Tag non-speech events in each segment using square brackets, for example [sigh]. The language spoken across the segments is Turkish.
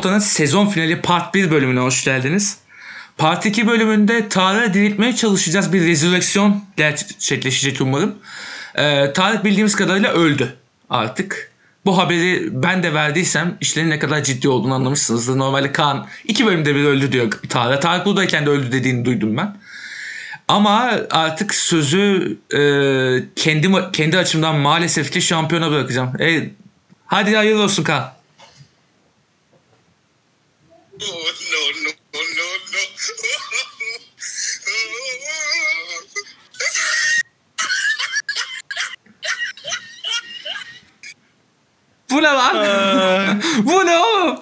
Pota'nın sezon finali Part 1 bölümüne hoş geldiniz. Part 2 bölümünde Tarık'ı diriltmeye çalışacağız. Bir rezolüksiyon gerçekleşecek umarım. Ee, Tarık bildiğimiz kadarıyla öldü artık. Bu haberi ben de verdiysem işlerin ne kadar ciddi olduğunu anlamışsınızdır. Normalde Kaan iki bölümde bir öldü diyor Tarık. Tarık buradayken de öldü dediğini duydum ben. Ama artık sözü e, kendi kendi açımdan maalesef ki şampiyona bırakacağım. E, hadi hayırlı olsun Kaan. Oh, no, no, no, no. Bu ne lan? [laughs] bu ne oğlum?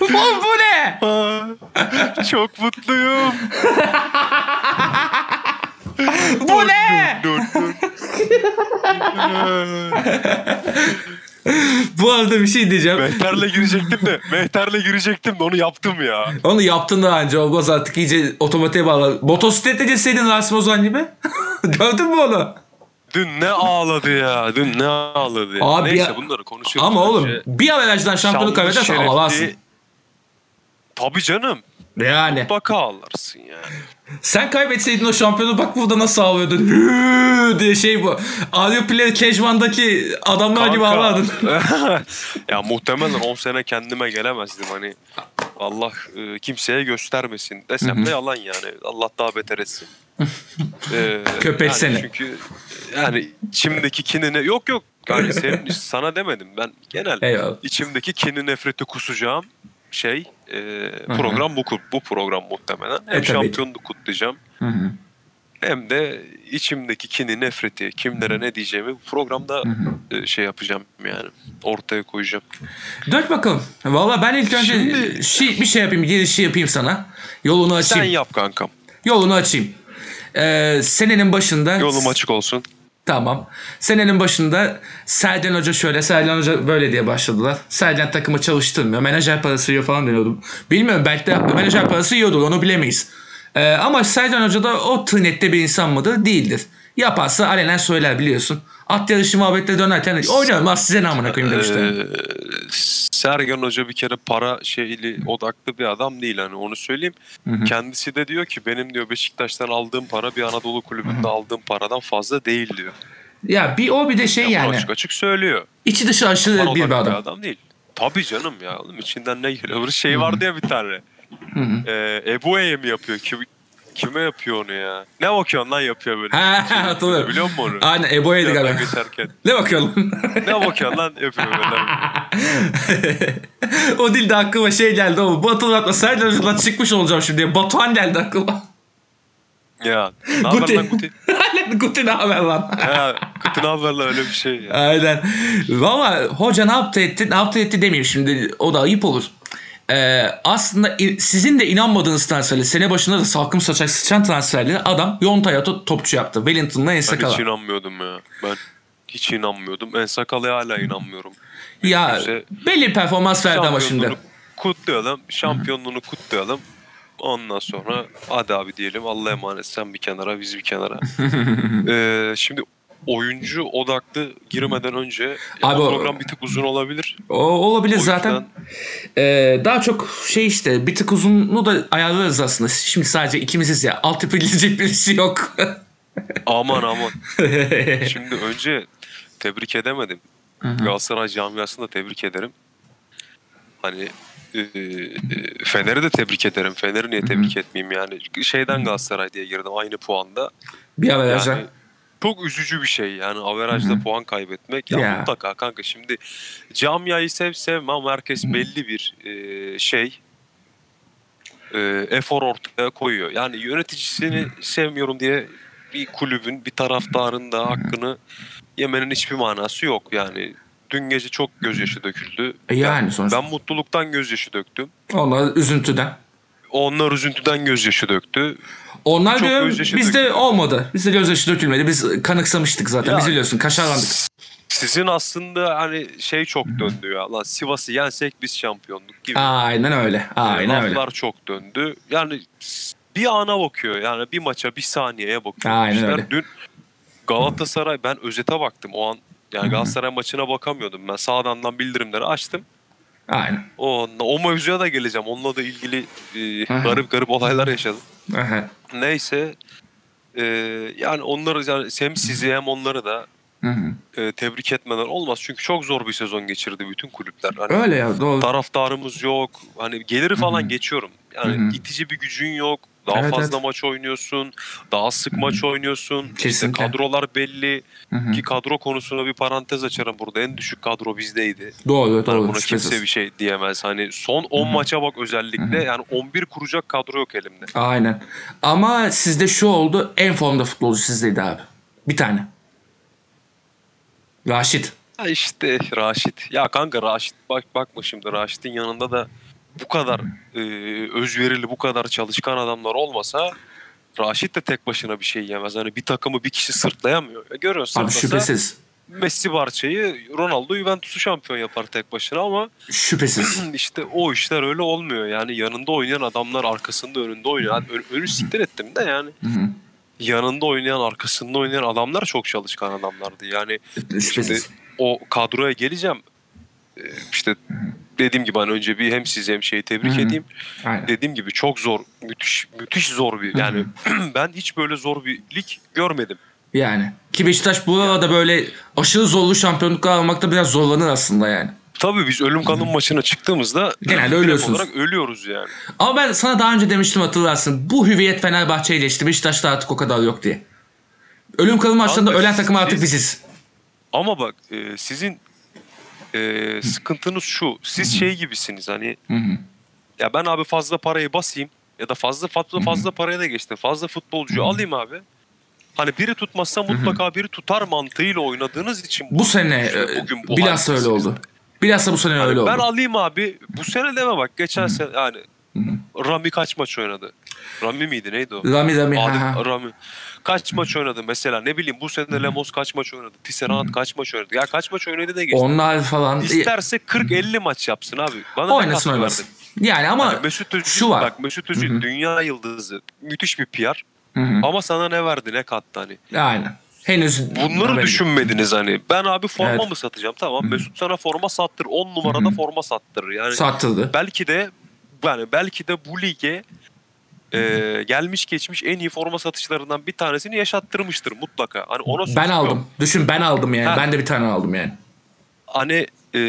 bu, bu ne? Çok mutluyum. Bu ne? [laughs] Bu arada bir şey diyeceğim. Mehter'le girecektim de. Mehter'le girecektim de onu yaptım ya. Onu yaptın daha önce olmaz artık iyice otomatiğe bağlı. Motosikletle geçseydin Rasim Ozan gibi. [laughs] Gördün mü onu? Dün ne ağladı ya. Dün ne ağladı ya. Abi Neyse ya- bunları konuşuyoruz. Ama oğlum bence. bir averajdan şampiyonluk kaybedersen ağlarsın. Tabii canım. Yani. Mutlaka ağlarsın yani. Sen kaybetseydin o şampiyonu bak burada nasıl ağlıyordun. Hüüü diye şey bu. Audio Player Cashman'daki adamlar gibi Kanka. ağlardın. [laughs] ya muhtemelen 10 sene kendime gelemezdim hani. Allah e, kimseye göstermesin desem de yalan yani. Allah daha beter etsin. [laughs] Ee, Köpek seni. yani Çünkü yani içimdeki kinine yok yok. Yani senin sana demedim ben genel Eyvallah. içimdeki kini nefreti kusacağım şey e, program bu bu program muhtemelen. Hem E, şampiyonluk kutlayacağım Hı hı. hem de içimdeki kini nefreti kimlere ne diyeceğimi bu programda e, şey yapacağım yani ortaya koyacağım. Dök bakalım. Valla ben ilk önce Şimdi- şey, bir şey yapayım, girişi yapayım sana. Yolunu Sen açayım. yap kankam. Yolunu açayım. Ee, senenin başında Yolum açık olsun. Tamam. Senenin başında Sergen Hoca şöyle, Sergen Hoca böyle diye başladılar. Sergen takımı çalıştırmıyor. Menajer parası yiyor falan deniyordum. Bilmiyorum belki de menajer parası yiyordur onu bilemeyiz. Ee, ama Sergen Hoca da o tırnette bir insan mıdır? Değildir. Yaparsa alenen söyler biliyorsun. At yarışı muhabbetleri dönerken oynuyorum az size ne amına koyayım demişler. Ee, Sergen Hoca bir kere para şeyli odaklı bir adam değil hani onu söyleyeyim. Kendisi de diyor ki benim diyor Beşiktaş'tan aldığım para bir Anadolu kulübünde aldığım paradan fazla değil diyor. Ya bir o bir de şey Yani. yani. Açık açık söylüyor. içi dışı aşırı bir, bir odaklı adam. değil. Tabii canım ya oğlum içinden ne geliyor? Bir şey vardı ya bir tane. Ee, Ebu'ye mi yapıyor? Kim, kime yapıyor onu ya? Ne bakıyorsun lan yapıyor böyle. Ha, hatırlıyorum. Biliyor musun onu? Aynen Ebo'ydı galiba. geçerken. [laughs] Ne bakıyorsun? Ne bakıyorsun lan yapıyor böyle. [laughs] o dilde aklıma şey geldi oğlum. Bu hatırlatma Sergen Hoca'dan çıkmış olacağım şimdi. Batuhan geldi aklıma. Ya. Ne haber lan Guti? [laughs] Guti ne haber lan? Ya Guti ne haber lan öyle bir şey ya. Aynen. Valla hoca ne yaptı etti? Ne yaptı etti demeyeyim şimdi. O da ayıp olur. Ee, aslında in- sizin de inanmadığınız transferleri, sene başında da salkım saçak sıçan transferleri adam Yonta'ya to- topçu yaptı. Wellington'la Ben Ensakala. hiç inanmıyordum ya. Ben hiç inanmıyordum. En sakalıya hala inanmıyorum. Ya Mümkünse belli performans verdi ama şimdi. kutlayalım. Şampiyonluğunu kutlayalım. Ondan sonra hadi abi diyelim. Allah'a emanet sen bir kenara biz bir kenara. [laughs] ee, şimdi oyuncu odaklı girmeden önce Abi o- program bir tık uzun olabilir. O olabilir O zaten. Ee, daha çok şey işte bir tık uzunluğu da ayarlarız aslında. Şimdi sadece ikimiziz ya. Altyapı [laughs] gidecek birisi yok. [laughs] Aman aman. [laughs] Şimdi önce tebrik edemedim. Galatasaray camiasını da tebrik ederim. Hani e, e, Fener'i de tebrik ederim. Fener'i niye tebrik etmeyeyim yani. Şeyden Galatasaray diye girdim aynı puanda. bir averajda. Yani çok üzücü bir şey yani averajda puan kaybetmek. Ya, Ya. mutlaka kanka şimdi camiayı sev sevme ama herkes belli bir e, şey e, efor ortaya koyuyor. Yani yöneticisini sevmiyorum diye bir kulübün bir taraftarın da hakkını yemenin hiçbir manası yok. Yani dün gece çok gözyaşı döküldü. E yani Ben- sonuçta. Ben mutluluktan gözyaşı döktüm. Onlar üzüntüden. Onlar üzüntüden gözyaşı döktü. Onlar Çok diyorum bizde döküldü. olmadı. Bizde gözyaşı dökülmedi. Biz kanıksamıştık zaten. Ya, Biz biliyorsun kaşarlandık. Sizin aslında hani şey çok döndü ya. Lan Sivas'ı yensek biz şampiyonluk gibi. Aynen öyle. Aynen öyle. Laflar çok döndü. Yani bir ana bakıyor. Yani bir maça bir saniyeye bakıyor. Aynen öyle. Dün Galatasaray ben özete baktım. O an yani Galatasaray maçına bakamıyordum. Ben sağdandan bildirimleri açtım. Aynen. O, o mevzuya da geleceğim. Onunla da ilgili e, garip garip olaylar yaşadım. Aha. Neyse e, yani onları yani hem sizi hem onları da Hı hı. e, tebrik etmeden olmaz. Çünkü çok zor bir sezon geçirdi bütün kulüpler. Hani Öyle ya doğru. taraftarımız yok. Hani geliri falan Hı hı. geçiyorum. Yani Hı hı. itici bir gücün yok. Daha Evet, fazla evet. maç oynuyorsun. Daha sık maç oynuyorsun. İşte kadrolar belli. Hı hı. Ki kadro konusuna bir parantez açarım burada. En düşük kadro bizdeydi. Doğru Yani doğru. buna şüphesiz. kimse bir şey diyemez. Hani son 10 Hı hı. maça bak özellikle. Hı hı. Yani 11 kuracak kadro yok elimde. Aynen. Ama sizde şu oldu. En formda futbolcu sizdeydi abi. Bir tane. Raşit. Ha işte Raşit. Ya kanka Raşit bak bakma şimdi Raşit'in yanında da bu kadar e, özverili, bu kadar çalışkan adamlar olmasa Raşit de tek başına bir şey yemez. Hani bir takımı bir kişi sırtlayamıyor. Ya görüyorsun Abi sırtlasa şüphesiz. Messi Barça'yı Ronaldo Juventus'u şampiyon yapar tek başına ama Şüphesiz. [clears throat] işte o işler öyle olmuyor. Yani yanında oynayan adamlar arkasında önünde oynuyor. Yani ön- önü siktir ettim de yani. Hı hı. Yanında oynayan, arkasında oynayan adamlar çok çalışkan adamlardı. Yani Şüphesiz. o kadroya geleceğim. Ee, işte dediğim gibi hani önce bir hem sizi hem şeyi tebrik Hı hı. edeyim. Aynen. Dediğim gibi çok zor, müthiş müthiş zor bir yani [clears throat] ben hiç böyle zor bir lig görmedim. Yani. Ki Beşiktaş bu arada böyle aşırı zorlu şampiyonluklar almakta biraz zorlanır aslında yani. Tabii biz ölüm kalım maçına çıktığımızda Genelde ölüyorsunuz. olarak ölüyoruz yani. Ama ben sana daha önce demiştim hatırlarsın. Bu hüviyet Fenerbahçe ile işte Beşiktaş'ta artık o kadar yok diye. Ölüm kalım maçlarında ölen takım artık biziz. Ama bak e, sizin e, sıkıntınız şu. Siz şey gibisiniz hani ya ben abi fazla parayı basayım ya da fazla fazla fazla paraya da geçtim. Fazla futbolcu alayım abi. Hani biri tutmazsa mutlaka biri tutar mantığıyla oynadığınız için Bu sene işte e, bugün bu bilhassa öyle oldu. Bilhassa bu sene Hani öyle ben oldu. alayım abi. Bu sene deme bak. Geçen sene yani. Rami kaç maç oynadı? Rami miydi neydi o? Rami Rami. ha, Adem ha. Rami. Kaç maç oynadı mesela ne bileyim bu sene Lemos kaç maç oynadı? Tisserand kaç maç oynadı? Ya kaç maç oynadı da geçti. Onlar falan. İsterse 40-50 maç yapsın abi. Bana Oynasın oynasın. Yani ama Hani Mesut Özil, şu var. bak Mesut Özil Hı hı. dünya yıldızı. Müthiş bir PR. Hı hı. Ama sana ne verdi ne kattı hani. Aynen. Henüz Bunları düşünmediniz hani. Ben abi forma Evet. mı satacağım? Tamam Mesut sana forma sattır. 10 numarada forma sattırır. Yani sattırdı. belki de yani belki de bu lige e, gelmiş geçmiş en iyi forma satışlarından bir tanesini yaşattırmıştır mutlaka. Hani ona Ben yok. aldım. Düşün ben aldım yani. Ha. Ben de bir tane aldım yani. Hani e,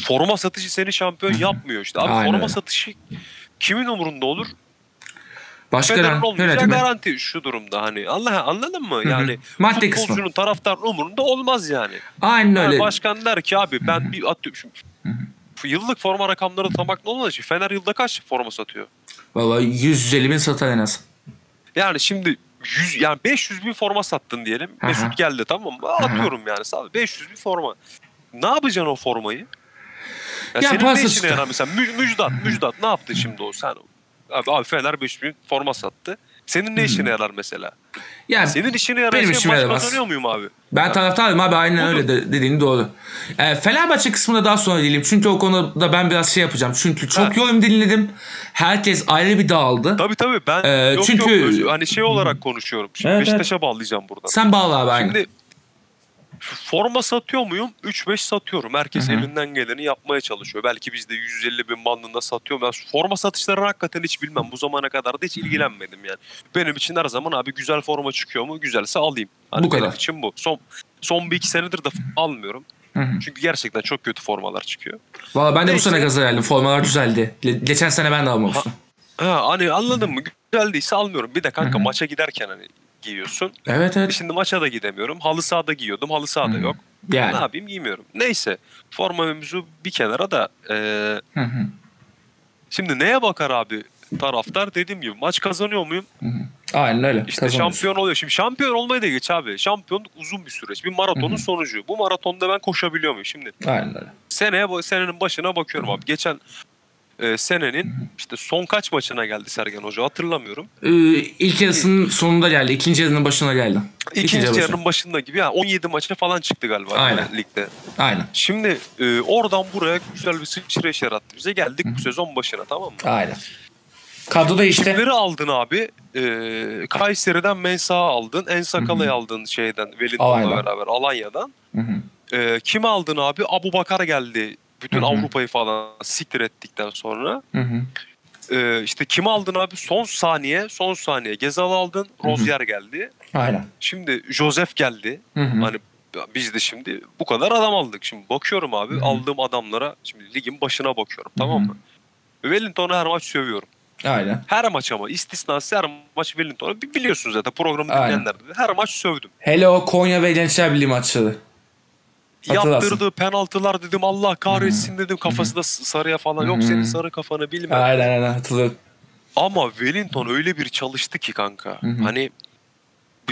forma satışı seni şampiyon yapmıyor işte. Abi Aynen forma satışı kimin umurunda olur? Başka yönetim. olmayacağı garanti şu durumda hani. Allah anladın mı? Yani Madde kısmı. taraftarın umurunda olmaz yani. Aynen Yani öyle. başkan der ki abi ben bir atıyorum şimdi. Yıllık forma rakamları tam aklımda olmadığı için Fener yılda kaç forma satıyor? Vallahi 150 bin satar en az. Yani şimdi 100 yani 500 bin forma sattın diyelim. Aha. Mesut geldi tamam mı? Atıyorum yani sadece 500 bin forma. Ne yapacaksın o formayı? Ya, Ya senin ne işine yarar mesela? Mü- Müjdat, Müjdat ne yaptı şimdi o? Sen abi, abi Fener 500 bin forma sattı. Senin ne işine yarar mesela? Yani Senin işine yarar benim şey işime yaramaz. kazanıyor muyum abi? ben Ya, taraftarım abi aynen Budur. öyle de, dediğin doğru. Ee, Fenerbahçe kısmına daha sonra değilim. Çünkü o konuda ben biraz şey yapacağım. Çünkü çok Ha. yorum dinledim. Herkes ayrı bir dağıldı. Tabii tabii ben Ee, yok çünkü- yok hani şey olarak konuşuyorum. Şimdi Evet, Beşiktaş'a bağlayacağım buradan. Sen bağla abi aynen. Şimdi forma satıyor muyum? 3-5 satıyorum. Herkes Hı hı. elinden geleni yapmaya çalışıyor. Belki biz de 150 bin bandında satıyorum. Ben forma satışlarını hakikaten hiç bilmem. Bu zamana kadar da hiç ilgilenmedim yani. Benim için her zaman abi güzel forma çıkıyor mu? Güzelse alayım. Hani Bu kadar. Benim için bu. Son son bir iki senedir de almıyorum. Hı hı. Çünkü gerçekten çok kötü formalar çıkıyor. Valla ben de bu Neyse. sene gaza geldim. Formalar güzeldi. Le- geçen sene ben de almamıştım. Ha, hani anladın mı? Güzel değilse almıyorum. Bir de kanka Hı hı. maça giderken hani giyiyorsun. Evet evet. Şimdi maça da gidemiyorum. Halı sahada giyiyordum. Halı sahada Hı. yok. Yani. Ne yapayım giymiyorum. Neyse. Forma mevzu bir kenara da e, şimdi neye bakar abi taraftar? Dediğim gibi maç kazanıyor muyum? Hı hı. Aynen öyle. İşte şampiyon oluyor. Şimdi şampiyon olmayı da geç abi. Şampiyonluk uzun bir süreç. Bir maratonun Hı hı. sonucu. Bu maratonda ben koşabiliyor muyum? Şimdi Aynen öyle. seneye senenin başına bakıyorum abi. Geçen e, senenin işte son kaç maçına geldi Sergen Hoca hatırlamıyorum. Ee, ilk yarısının sonunda geldi. İkinci yarının başına geldi. İkinci başı. yarının başında gibi ya 17 maça falan çıktı galiba Aynen. ligde. Aynen. Şimdi e, oradan buraya güzel bir sıçrayış yarattı bize. Geldik bu sezon başına tamam mı? Aynen. Kadroda işte. Kimleri aldın abi? E, Kayseri'den Mensah'ı aldın. Ensakala'yı aldın şeyden Wellington'la beraber Alanya'dan. Hı hı. E, kimi aldın abi? Abu Bakar geldi Bütün Hı hı. Avrupa'yı falan siktir ettikten sonra Hı hı. e, işte kimi aldın abi? Son saniye, son saniye. Gezal aldın. Rozier geldi. Aynen. Şimdi Joseph geldi. Hı hı. Hani biz de şimdi bu kadar adam aldık. Şimdi bakıyorum abi Hı hı. aldığım adamlara şimdi ligin başına bakıyorum tamam mı? Wellington'u her maç sövüyorum. Aynen. Her maç ama istisnası her maç Wellington'u bi- biliyorsunuz zaten programı dinleyenler. Her maç sövdüm. Hele o Konya ve Gençler Birliği maçları. Hatırlarsın. Yaptırdığı penaltılar dedim Allah kahretsin dedim kafası da sarıya falan. Yok senin sarı kafanı bilmem. Aynen aynen hatırlıyorum. Ama Wellington öyle bir çalıştı ki kanka. Hani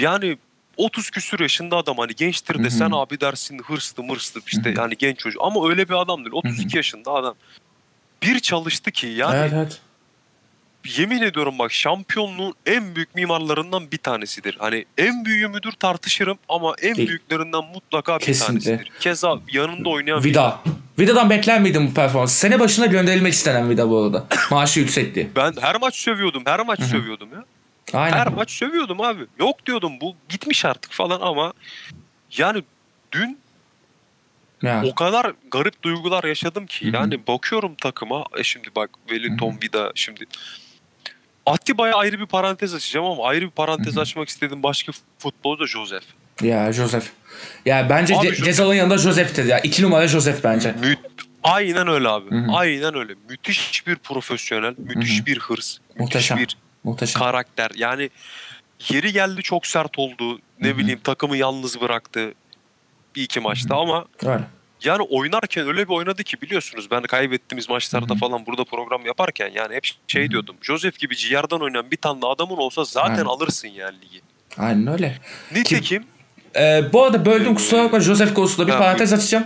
yani 30 küsür yaşında adam hani gençtir hı. desen abi dersin hırslı mırslı işte yani genç çocuk ama öyle bir adam değil 32 yaşında adam. Bir çalıştı ki yani Evet evet. Yemin ediyorum bak şampiyonluğun en büyük mimarlarından bir tanesidir. Hani en büyüğü müdür tartışırım ama en Değil. büyüklerinden mutlaka bir Kesinlikle. tanesidir. Keza yanında oynayan Vida. Vida'dan bekler miydin bu performans? Sene başına gönderilmek istenen Vida bu arada. [laughs] Maaşı yüksekti. Ben her maç sövüyordum, her maç Hı hı. sövüyordum ya. Aynen. Her maç sövüyordum abi. Yok diyordum bu gitmiş artık falan ama yani dün Ya. o kadar garip duygular yaşadım ki Hı hı. yani bakıyorum takıma e şimdi bak Wellington Vida şimdi Atiba'ya ayrı bir parantez açacağım ama ayrı bir parantez açmak istediğim başka futbolcu da Joseph. Ya Joseph. Ya bence Abi Ce- Gezal'ın yanında Joseph'tir ya. İki numara Joseph bence. Mü- Aynen öyle abi. Hı hı. Aynen öyle. Müthiş bir profesyonel, müthiş Hı hı. bir hırs, Muhteşem. müthiş bir Muhteşem. karakter. Yani yeri geldi çok sert oldu. Ne Hı hı. bileyim takımı yalnız bıraktı bir iki maçta ama Öyle. Yani oynarken öyle bir oynadı ki biliyorsunuz ben kaybettiğimiz maçlarda Hı hı. falan burada program yaparken yani hep şey diyordum. Joseph gibi ciğerden oynayan bir tane adamın olsa zaten Aynen. alırsın yani ligi. Aynen öyle. Nitekim Ee, bu arada böldüm kusura bakma Joseph konusunda bir ha, parantez açacağım.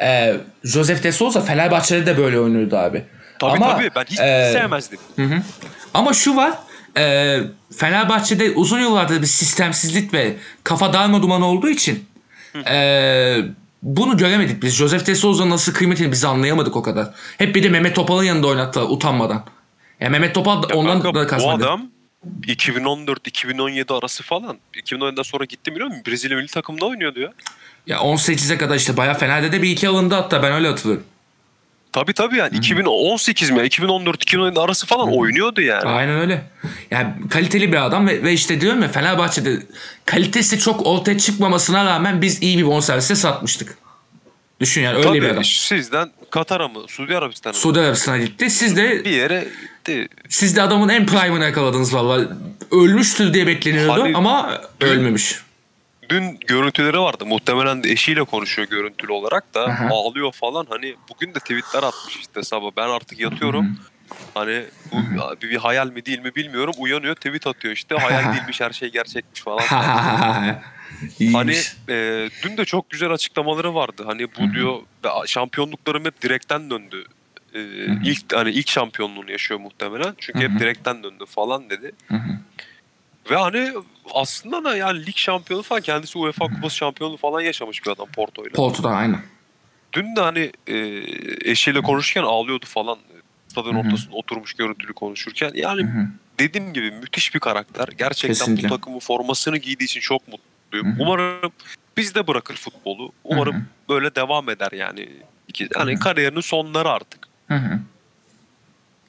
Ee, Joseph de Souza Fenerbahçe'de de böyle oynuyordu abi. tabii Ama, tabii ben hiç e, sevmezdim. Hı hı. Ama şu var. E, Fenerbahçe'de uzun yıllardır bir sistemsizlik ve kafa darma duman olduğu için e, bunu göremedik biz. Joseph de Souza'nın nasıl kıymetini biz anlayamadık o kadar. Hep bir de Mehmet Topal'ın yanında oynattılar utanmadan. Ya Mehmet Topal da Ya ondan kanka, da bu kasmadı. adam 2014-2017 arası falan. 2017'den sonra gitti biliyor musun? Brezilya milli takımda oynuyordu ya. Ya 18'e kadar işte bayağı Fener'de de bir iki alındı hatta ben öyle hatırlıyorum. Tabii tabii yani 2018 mi? 2014-2017 arası falan oynuyordu yani. Aynen öyle. Yani kaliteli bir adam ve, ve işte diyorum ya Fenerbahçe'de kalitesi çok ortaya çıkmamasına rağmen biz iyi bir bonservise satmıştık. Düşün yani öyle bir Tabii adam. sizden Katar'a mı? Suudi Arabistan'a mı? Suudi Arabistan'a gitti. Siz de bir yere gitti. siz de adamın en prime'ını yakaladınız valla. Ölmüştür diye bekleniyordu Hani- ama ölmemiş. Dün görüntüleri vardı. Muhtemelen de eşiyle konuşuyor görüntülü olarak da. Aha. Ağlıyor falan. Hani bugün de tweetler atmış işte sabah. Ben artık yatıyorum. Hani bu bir, bir hayal mi değil mi bilmiyorum. Uyanıyor tweet atıyor işte. Hayal değilmiş her şey gerçekmiş falan. Hani e, dün de çok güzel açıklamaları vardı. Hani bu diyor "Ve şampiyonluklarım hep direkten döndü. E, ilk hani ilk şampiyonluğunu yaşıyor muhtemelen. Çünkü hep direkten döndü falan dedi. Ve hani aslında da yani lig şampiyonu falan kendisi UEFA Kupası şampiyonu falan yaşamış bir adam Porto'yla. Porto'da aynen. Dün de hani e, eşiyle konuşurken ağlıyordu falan. Stadın ortasında oturmuş görüntülü konuşurken. Yani Hı hı. dediğim gibi müthiş bir karakter. Gerçekten Kesinlikle. bu takımın formasını giydiği için çok mutluyum. Hı hı. Umarım biz de bırakır futbolu. Umarım Hı hı. böyle devam eder yani. Hani Hı hı. kariyerinin sonları artık. Hı hı.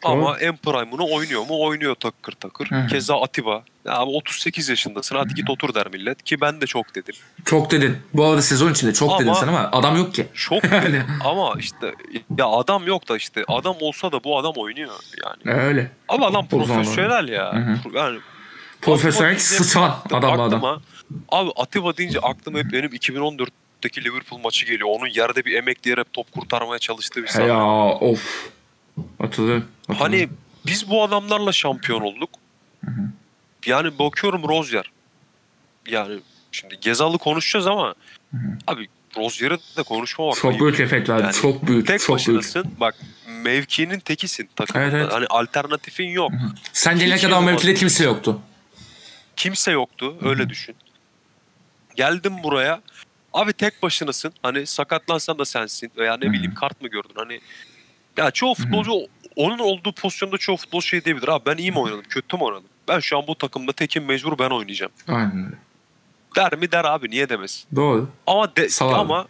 Ama en prime'ını oynuyor mu? Oynuyor takır takır. Hı hı. Keza Atiba. Abi 38 yaşındasın hadi git otur der millet. Ki ben de çok dedim. Çok dedin. Bu arada sezon içinde çok Ama- dedin sen ama adam yok ki. Çok [laughs] Yani. ama işte ya adam yok da işte adam olsa da bu adam oynuyor yani. Öyle. Ama adam profesyonel ya. Yani Profesyonel sıçan adam adam. Abi Atiba deyince aklıma hep benim 2014'teki Liverpool maçı geliyor. Onun yerde bir emekleyerek top kurtarmaya çalıştığı bir sahne. ya of. Hatırlıyorum. Hani biz bu adamlarla şampiyon olduk. Yani bakıyorum Rozier. Yani şimdi Gezal'ı konuşacağız ama Hı hı. abi Rozier'e de konuşmamak çok ayıp. büyük efekt verdi. Yani çok büyük. Tek çok büyük. başınasın. Bak mevkinin tekisin takımda. Evet, evet. Hani alternatifin yok. Sen gelene kadar mevkide kimse yoktu. Kimse yoktu. Öyle düşün. Geldim buraya. Abi tek başınasın. Hani sakatlansan da sensin. Veya ne Hı hı. bileyim kart mı gördün? Hani ya çoğu futbolcu onun olduğu pozisyonda çoğu futbolcu şey diyebilir. Abi ben iyi mi oynadım? Kötü mü oynadım? Ben şu an bu takımda tekim mecbur ben oynayacağım. Aynen öyle. Der mi der abi niye demesin. Doğru. Ama de, ama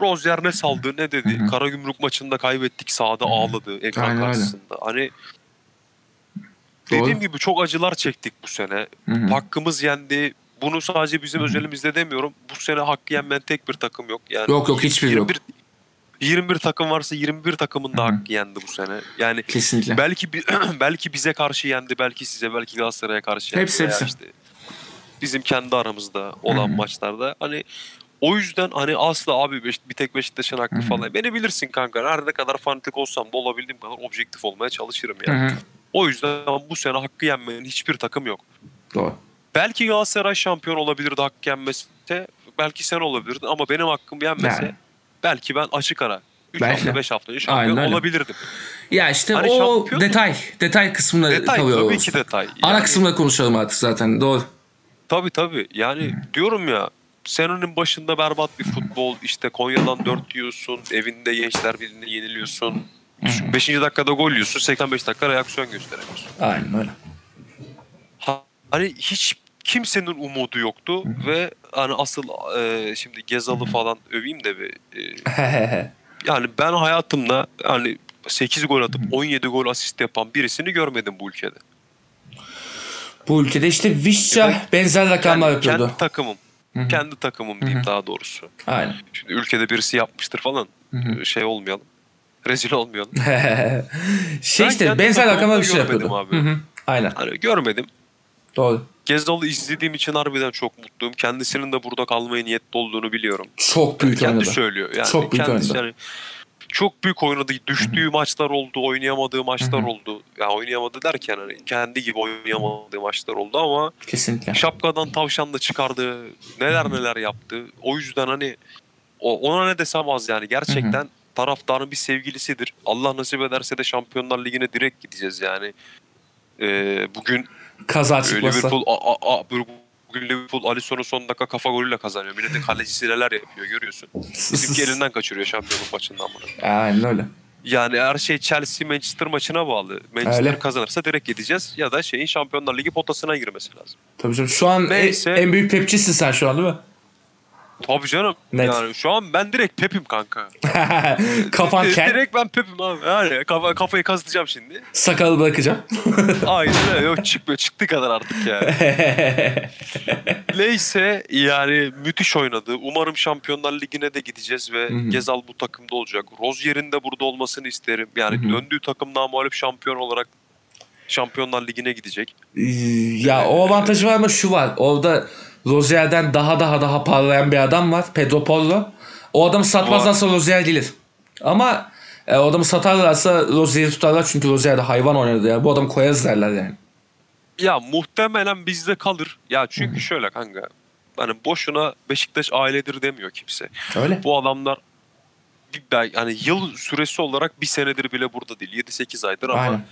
Rozier ne saldı ne dedi. Hı hı. Karagümrük maçında kaybettik sahada ağladı ekran Aynen karşısında. Hani Doğru. dediğim gibi çok acılar çektik bu sene. Hı hı. Hakkımız yendi. Bunu sadece bizim Hı hı. özelimizde demiyorum. Bu sene hakkı yenmeyen tek bir takım yok. Yani Yok yok hiçbir yok. 21 21 takım varsa 21 takımın da hakkı yendi bu sene. Yani Kesinlikle. belki [clears throat] belki bize karşı yendi, belki size, belki Galatasaray'a karşı yendi. Hepsi, hepsi. işte bizim kendi aramızda olan Hı hı. maçlarda. Hani o yüzden hani asla abi Beş- bir tek Beşiktaş'ın hakkı Hı hı. falan. Beni bilirsin kanka. Her ne kadar fanatik olsam da olabildiğim kadar objektif olmaya çalışırım yani. hı. O yüzden bu sene hakkı yenmeyen hiçbir takım yok. Doğru. Belki Galatasaray şampiyon olabilirdi hakkı yenmese. Belki sen olabilirdin ama benim hakkım yenmese Yani. Belki ben açık ara 3 Belki de. hafta 5 hafta önce şampiyon Aynen olabilirdim. Ya işte Hani o şampiyon- detay. Detay kısmında Detay kalıyor. tabii ki detay. Ana Yani- kısımda konuşalım artık zaten. Doğru. Tabii tabii. Yani diyorum ya senenin başında berbat bir futbol. işte Konya'dan 4 yiyorsun. Evinde Gençler Birliği'ne yeniliyorsun. 5. dakikada gol yiyorsun. 85 dakika reaksiyon gösteremiyorsun. Aynen öyle. Ha- Hani hiç kimsenin umudu yoktu ve hani asıl e, şimdi Gezal'ı falan öveyim de bir e, [laughs] yani ben hayatımda hani 8 gol atıp 17 gol asist yapan birisini görmedim bu ülkede. Bu ülkede işte Vişça Evet. benzer rakamlar yapıyordu. kendi takımım. Hı hı. Kendi takımım diyeyim daha doğrusu. Aynen. Şimdi ülkede birisi yapmıştır falan. Hı hı. Şey olmayalım. Rezil olmayalım. [laughs] şey Ben işte benzer rakamlar bir şey yapıyordu. abi. Aynen. Hani görmedim. Doğru. Gezal'ı izlediğim için harbiden çok mutluyum. Kendisinin de burada kalmaya niyetli olduğunu biliyorum. Çok büyük Kendi oynadı. söylüyor. Yani Çok büyük kendisi oynadı. yani çok büyük oynadı. Düştüğü maçlar oldu, oynayamadığı maçlar oldu. Ya oynayamadı derken hani kendi gibi oynayamadığı maçlar oldu ama Kesinlikle. şapkadan tavşan da çıkardı. Neler neler yaptı. O yüzden hani ona ne desem az yani. Gerçekten taraftarın bir sevgilisidir. Allah nasip ederse de Şampiyonlar Ligi'ne direkt gideceğiz yani. Ee, bugün Kaza çıkmasa. Liverpool a, a, a, bugün Liverpool Alisson'un son dakika kafa golüyle kazanıyor. Milletin kalecisi neler yapıyor görüyorsun. Bizimki elinden kaçırıyor şampiyonluk maçından bunu. Aynen öyle. Yani her şey Chelsea Manchester maçına bağlı. Manchester Öyle. kazanırsa direkt gideceğiz ya da şeyin Şampiyonlar Ligi potasına girmesi lazım. Tabii canım. Şu an en, Neyse. en büyük pepçisin sen şu an değil mi? Tabii canım. Net. Yani şu an ben direkt Pep'im kanka. [laughs] Kafan kel, Direkt ben Pep'im abi. Yani kafa, kafayı kazıtacağım şimdi. sakalı bırakacağım. [laughs] Aynen öyle. Yok [laughs] çıkmıyor. Çıktı kadar artık yani. Neyse yani müthiş oynadı. Umarım Şampiyonlar Ligi'ne de gideceğiz ve Hı hı. Gezal bu takımda olacak. Rozier'in de burada olmasını isterim. Yani Hı hı. döndüğü takım namalip şampiyon olarak Şampiyonlar Ligi'ne gidecek. ya o avantajı var ama şu var. Orada Rozier'den daha daha daha parlayan bir adam var. Pedro Porro. O adamı satmazlarsa Rozier gelir. Ama e, o adamı satarlarsa Rozier'i tutarlar çünkü Rozier de hayvan oynadı ya. Bu adamı koyarız derler yani. Ya muhtemelen bizde kalır. Ya çünkü şöyle kanka. Hani boşuna Beşiktaş ailedir demiyor kimse. Öyle. Bu adamlar hani yıl süresi olarak bir senedir bile burada değil. 7-8 aydır ama Aynen.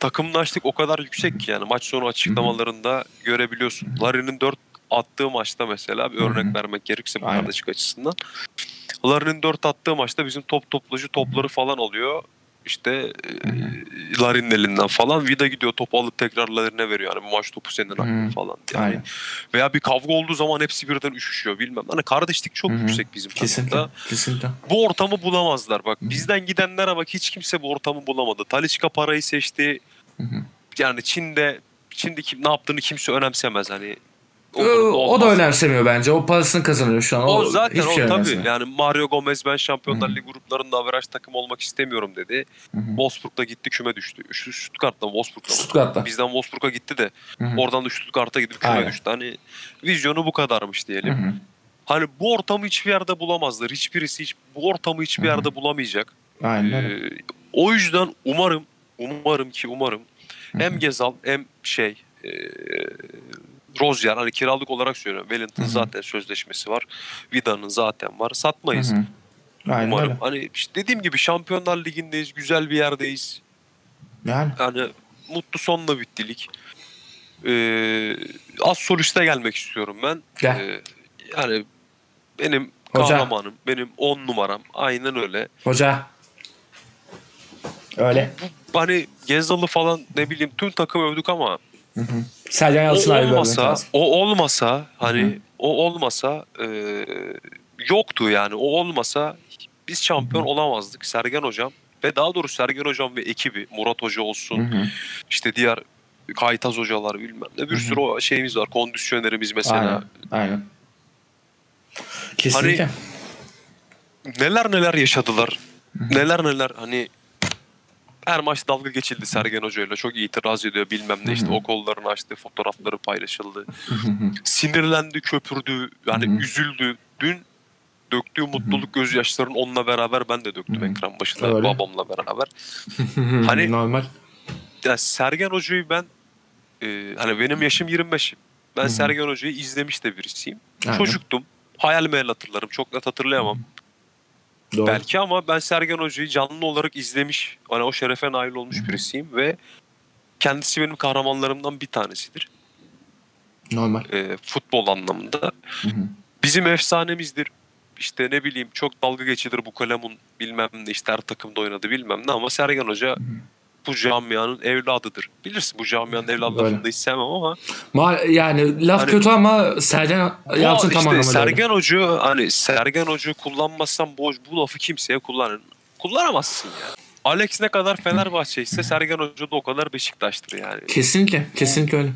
takımlaştık o kadar yüksek ki yani maç sonu açıklamalarında görebiliyorsun. Larin'in 4 attığı maçta mesela bir örnek vermek gerekirse bu kardeşlik açısından. Larin'in 4 attığı maçta bizim top toplacı topları falan alıyor. İşte e, Larin'in elinden falan. Vida gidiyor topu alıp tekrar Larin'e veriyor. Yani bu maç topu senin hakkın falan. Yani Aynen. veya bir kavga olduğu zaman hepsi birden üşüşüyor bilmem. Hani kardeşlik çok Hı hı. yüksek bizim Kesinlikle. takımda. Kesinlikle. Bu ortamı bulamazlar bak. Hı hı. Bizden gidenlere bak hiç kimse bu ortamı bulamadı. Talisca parayı seçti. Hı hı. Yani Çin'de Çin'de kim, ne yaptığını kimse önemsemez hani. O, Umurunda o da önemsemiyor bence. O parasını kazanıyor şu an. O, zaten hiçbir o şey tabii. önemsemiyor. Yani Mario Gomez ben Şampiyonlar. Ligi gruplarında averaj takım olmak istemiyorum dedi. Hı hı. Wolfsburg'da gitti küme düştü. Stuttgart'ta Wolfsburg'da? Stuttgart'ta. Bizden Wolfsburg'a gitti de Hı hı. oradan da Stuttgart'a gidip küme Aynen. düştü. Hani vizyonu bu kadarmış diyelim. hı. Hani bu ortamı hiçbir yerde bulamazlar. Hiçbirisi hiç bu ortamı hiçbir Hı hı. yerde bulamayacak. Aynen. Ee, o yüzden umarım umarım ki umarım Hı hem. Gezal hem şey e, Rozier hani kiralık olarak söylüyorum. Wellington Hı hı. zaten sözleşmesi var. Vida'nın zaten var. Satmayız. Aynen Umarım. öyle. Hani işte dediğim gibi Şampiyonlar Ligi'ndeyiz. Güzel bir yerdeyiz. Yani. Yani mutlu sonla bittilik. Ee, az soliste gelmek istiyorum ben. Gel. Ee, yani benim Hoca. kahramanım, benim on numaram. Aynen öyle. Hoca. Öyle. Hani Gezal'ı falan ne bileyim tüm takım övdük ama Hı hı. Sergen o Yalçın görmek olmasa, o olmasa hani Hı hı. o olmasa e, yoktu yani. O olmasa biz şampiyon olamazdık. Sergen Hocam ve daha doğrusu Sergen Hocam ve ekibi Murat Hoca olsun Hı hı. işte diğer Kaytaz hocalar bilmem ne bir Hı hı. sürü o şeyimiz var. Kondisyonerimiz mesela. Aynen. Aynen. Kesinlikle. Neler neler yaşadılar. Neler neler hani her maç dalga geçildi Sergen Hoca'yla. Çok itiraz ediyor bilmem ne işte o kollarını açtı fotoğrafları paylaşıldı. Sinirlendi köpürdü yani üzüldü. Dün döktüğü mutluluk gözyaşlarını onunla beraber ben de döktüm ekran başında Öyle. babamla beraber. Hani- normal. Ya Sergen Hoca'yı ben e, hani benim yaşım 25. Ben. Sergen Hoca'yı izlemiş de birisiyim. Aynen. Çocuktum. Hayal meyal hatırlarım. Çok net hatırlayamam. Doğru. Belki ama ben Sergen Hoca'yı canlı olarak izlemiş, hani o şerefe nail olmuş birisiyim ve kendisi benim kahramanlarımdan bir tanesidir. Normal. E, futbol anlamında. Hı hı. Bizim efsanemizdir. İşte ne bileyim çok dalga geçilir bu kalemun bilmem ne işte her takımda oynadı bilmem ne ama Sergen Hoca bu camianın evladıdır. Bilirsin bu camianın evladı Öyle. lafını da hiç sevmem ama Ma- yani laf Hani- kötü ama Sergen Yalçın işte tam öyle. Sergen Hoca hani Sergen Hoca kullanmazsan bu, bu lafı kimseye kullanın. Kullanamazsın yani. Alex ne kadar Fenerbahçe ise Sergen Hoca da o kadar Beşiktaş'tır yani. Kesinlikle. Kesinlikle öyle.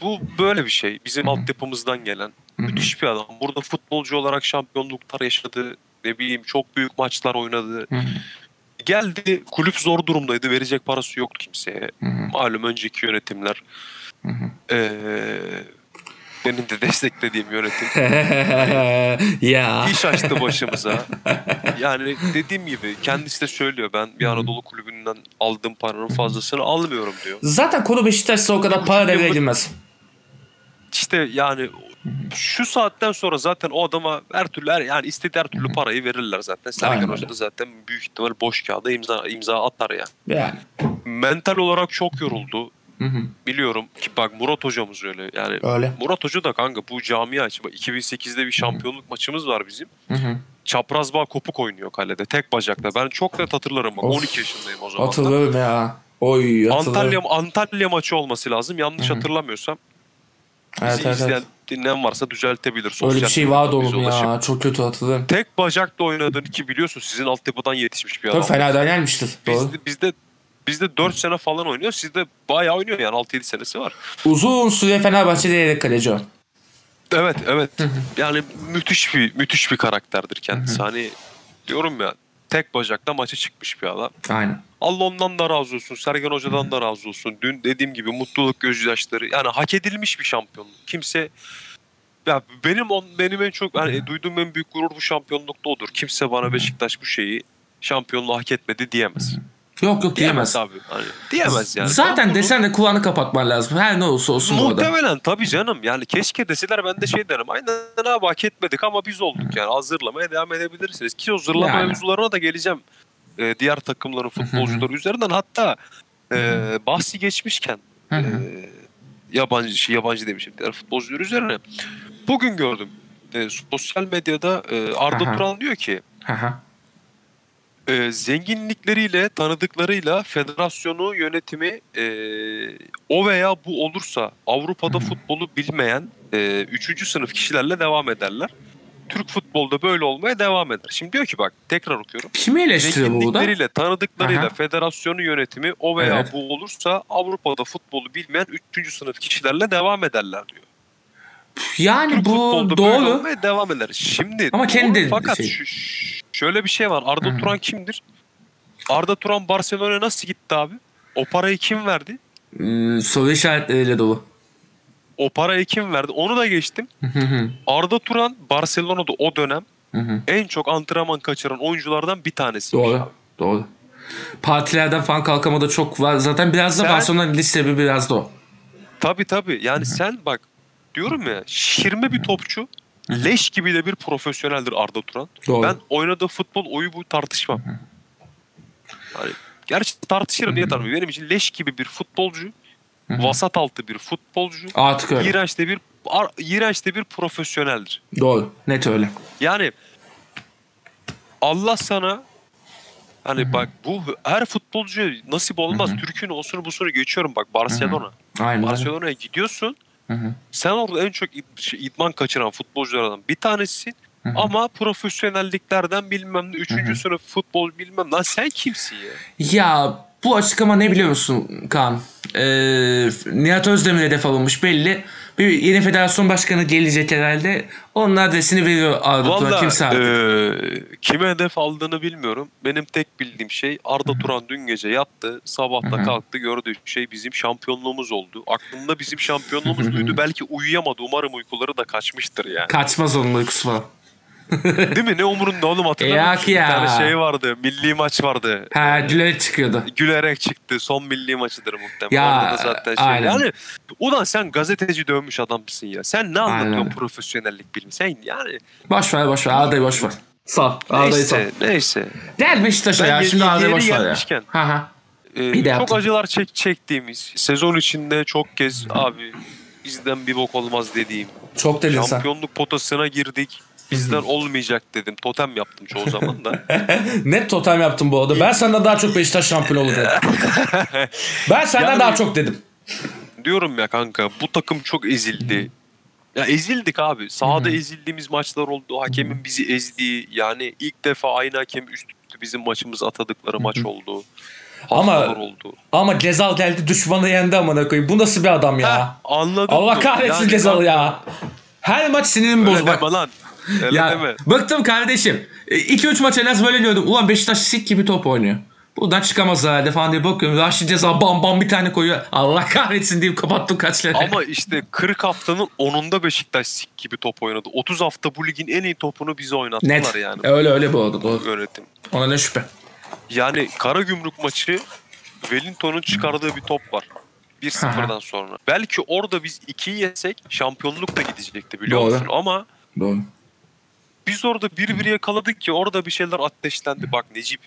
Bu böyle bir şey. Bizim altyapımızdan gelen müthiş bir adam. Burada futbolcu olarak şampiyonluklar yaşadı. Ne bileyim çok büyük maçlar oynadı. Geldi kulüp zor durumdaydı. Verecek parası yoktu kimseye. Hı hı. Malum önceki yönetimler. Hı hı. Ee, benim de [laughs] desteklediğim yönetim. [laughs] ya. İş açtı başımıza. Yani dediğim gibi kendisi de söylüyor. Ben bir Anadolu kulübünden aldığım paranın fazlasını almıyorum diyor. Zaten konu Beşiktaş'sa o kadar para devreye girmez. İşte yani şu saatten sonra zaten o adama her türlü her, yani istediği her türlü parayı verirler zaten. Sergen Hoca da zaten büyük ihtimal boş kağıda imza imza atar ya. Yani. Mental olarak çok yoruldu. Hı hı. Biliyorum ki bak Murat hocamız öyle. Yani Öyle. Murat Hoca da kanka bu camia için bak 2008'de bir şampiyonluk maçımız var bizim. Hı hı. Çapraz bağ kopuk oynuyor kalede tek bacakla. Ben çok net hatırlarım bak Of. 12 yaşındayım o zaman. Hatırlarım ya. Oy Antalya hatırlarım. Antalya maçı olması lazım. Yanlış Hı hı. hatırlamıyorsam. Bizi Evet, evet, izleyen evet. dinleyen varsa düzeltebilir. Öyle bir Sosyal şey vardı ulaşıp. ya. Çok kötü hatırlarım. Tek bacakla oynadığını ki biliyorsun sizin altyapıdan yetişmiş bir adam. Tabii Fener'den gelmiştir. Bizde, bizde bizde 4 sene falan oynuyor. Sizde bayağı oynuyor yani 6-7 senesi var. Uzun süre Fenerbahçe'de yedek kaleci o. Evet evet. yani müthiş bir müthiş bir karakterdir kendisi. Hani diyorum ya tek bacakla maça çıkmış bir adam. Aynen. Allah ondan da razı olsun. Sergen Hoca'dan da razı olsun. Dün dediğim gibi mutluluk gözyaşları. Yani hak edilmiş bir şampiyonluk. Kimse ya benim on, benim en çok hani duyduğum en büyük gurur bu şampiyonlukta odur. Kimse bana Beşiktaş bu şeyi şampiyonluğu hak etmedi diyemez. Yok yok Diyemez diyemez. abi. Hani diyemez yani. Zaten bunu- desen de kulağını kapatman lazım. Her ne olursa olsun orada. Muhtemelen tabii canım. Yani keşke deseler ben de şey derim. Aynen abi hak etmedik ama biz olduk yani. Hazırlamaya devam edebilirsiniz. Ki o zırlama Yani. mevzularına da geleceğim. Ee, diğer takımların futbolcuları üzerinden. Hatta e, bahsi geçmişken e, yabancı şey, yabancı demişim diğer futbolcular üzerine. Bugün gördüm. E, sosyal medyada e, Arda Aha. Turan diyor ki Hı hı. E, zenginlikleriyle, tanıdıklarıyla federasyonu, yönetimi e, o veya bu olursa Avrupa'da futbolu bilmeyen e, üçüncü sınıf kişilerle devam ederler. Türk futbolda böyle olmaya devam eder. Şimdi diyor ki bak tekrar okuyorum. Kimi eleştiriyor bu da? Zenginlikleriyle, tanıdıklarıyla Aha. federasyonu yönetimi o veya Evet. bu olursa Avrupa'da futbolu bilmeyen üçüncü sınıf kişilerle devam ederler diyor. Yani Türk bu doğru. olmaya devam eder. Şimdi Ama kendi doğru, fakat şey. şu- şöyle bir şey var. Arda. Turan kimdir? Arda Turan Barcelona'ya nasıl gitti abi? O parayı kim verdi? Ee, soru işaretleriyle dolu. O parayı kim verdi? Onu da geçtim. Hı hı. Arda Turan Barcelona'da o dönem en çok antrenman kaçıran oyunculardan bir tanesi. Doğru. Doğru. Partilerden falan kalkamada çok var. Zaten biraz da Sen- Barcelona'nın listebi biraz da o. Tabii tabii. Yani sen bak diyorum ya şirme bir topçu leş gibi de bir profesyoneldir Arda Turan. Doğru. Ben oynadığı futbol oyu bu tartışmam. Yani gerçi tartışırım niye tartışmam. Benim için leş gibi bir futbolcu, vasat altı bir futbolcu, Artık öyle. iğrenç de bir ar- iğrenç de bir profesyoneldir. Doğru. Net öyle. Yani Allah sana hani bak bu her futbolcu nasip olmaz. Türk'ün olsun busunu geçiyorum bak Barcelona. Aynen. öyle. Barcelona'ya gidiyorsun. Hı hı. Sen orada en çok şey, idman kaçıran futbolculardan bir tanesisin. Ama profesyonelliklerden bilmem ne, üçüncü sınıf futbol bilmem lan sen kimsin ya? Ya bu açıklama ne biliyor musun Kaan? Ee, Nihat Özdemir hedef alınmış belli. Bir yeni federasyon başkanı gelecek herhalde. Onun adresini veriyor Arda Turan. Valla Kimse artık. eee, kime hedef aldığını bilmiyorum. Benim tek bildiğim şey Arda Turan dün gece yattı. Sabahta Hı hı. kalktı gördüğü şey bizim şampiyonluğumuz oldu. Aklında bizim şampiyonluğumuz duydu. Belki uyuyamadı. Umarım uykuları da kaçmıştır yani. Kaçmaz onun uykusu falan. Değil mi? Ne umurunda oğlum hatırlamıyor Yak musun? Bir ya. tane şey vardı. Milli maç vardı. Ha gülerek çıkıyordu. Gülerek çıktı. Son milli maçıdır muhtemelen. Ya, Orada da zaten şey. aynen. Yani ulan sen gazeteci dövmüş adamsın ya. Sen ne anlatıyorsun Aynen. profesyonellik bilimi? Sen yani Boş ver boş ver. Arda'yı boş ver. Sağ. Arda'yı sağ. neyse. Gel Beşiktaş'a ya. Şimdi Arda'yı boş ver ya. Ha ha. Ee, çok yaptım. acılar çek çektiğimiz sezon içinde çok kez abi bizden bir bok olmaz dediğim Çok dedin sen. şampiyonluk potasına girdik. Bizden olmayacak dedim. Totem yaptım çoğu zaman da. [laughs] Net totem yaptım bu arada. Ben senden daha çok Beşiktaş şampiyon olur dedim. [laughs] ben senden Yani- daha çok dedim. Diyorum ya kanka bu takım çok ezildi. Ya ezildik abi. Sahada ezildiğimiz maçlar oldu. Hakemin bizi ezdiği yani ilk defa aynı hakem üst üste bizim maçımızı atadıkları maç oldu. Ama- oldu. Ama Gezal geldi düşmanı yendi amına koyayım. Bu nasıl bir adam ya? Heh, anladım. Allah kahretsin Yani kanka, ya. Her maç sinirimi boz bak. lan. Öyle Ya deme. bıktım kardeşim. 2-3 maç en az böyle diyordum. Ulan Beşiktaş sik gibi top oynuyor. Buradan çıkamaz herhalde falan diye bakıyorum. Raşit Ceza bam bam bir tane koyuyor. Allah kahretsin deyip kapattım kaçları. Ama işte 40 haftanın 10'unda Beşiktaş sik gibi top oynadı. 30 hafta bu ligin en iyi topunu bize oynattılar Net. yani. Öyle öyle bu arada doğru. Yönetim. Ona ne şüphe. Yani Karagümrük maçı Wellington'un çıkardığı bir top var. 1-0'dan sonra. Belki orada biz 2'yi yesek şampiyonluk da gidecekti biliyor Doğru. musun? Ama Doğru. Biz orada bir bir yakaladık ki orada bir şeyler ateşlendi. Bak Necip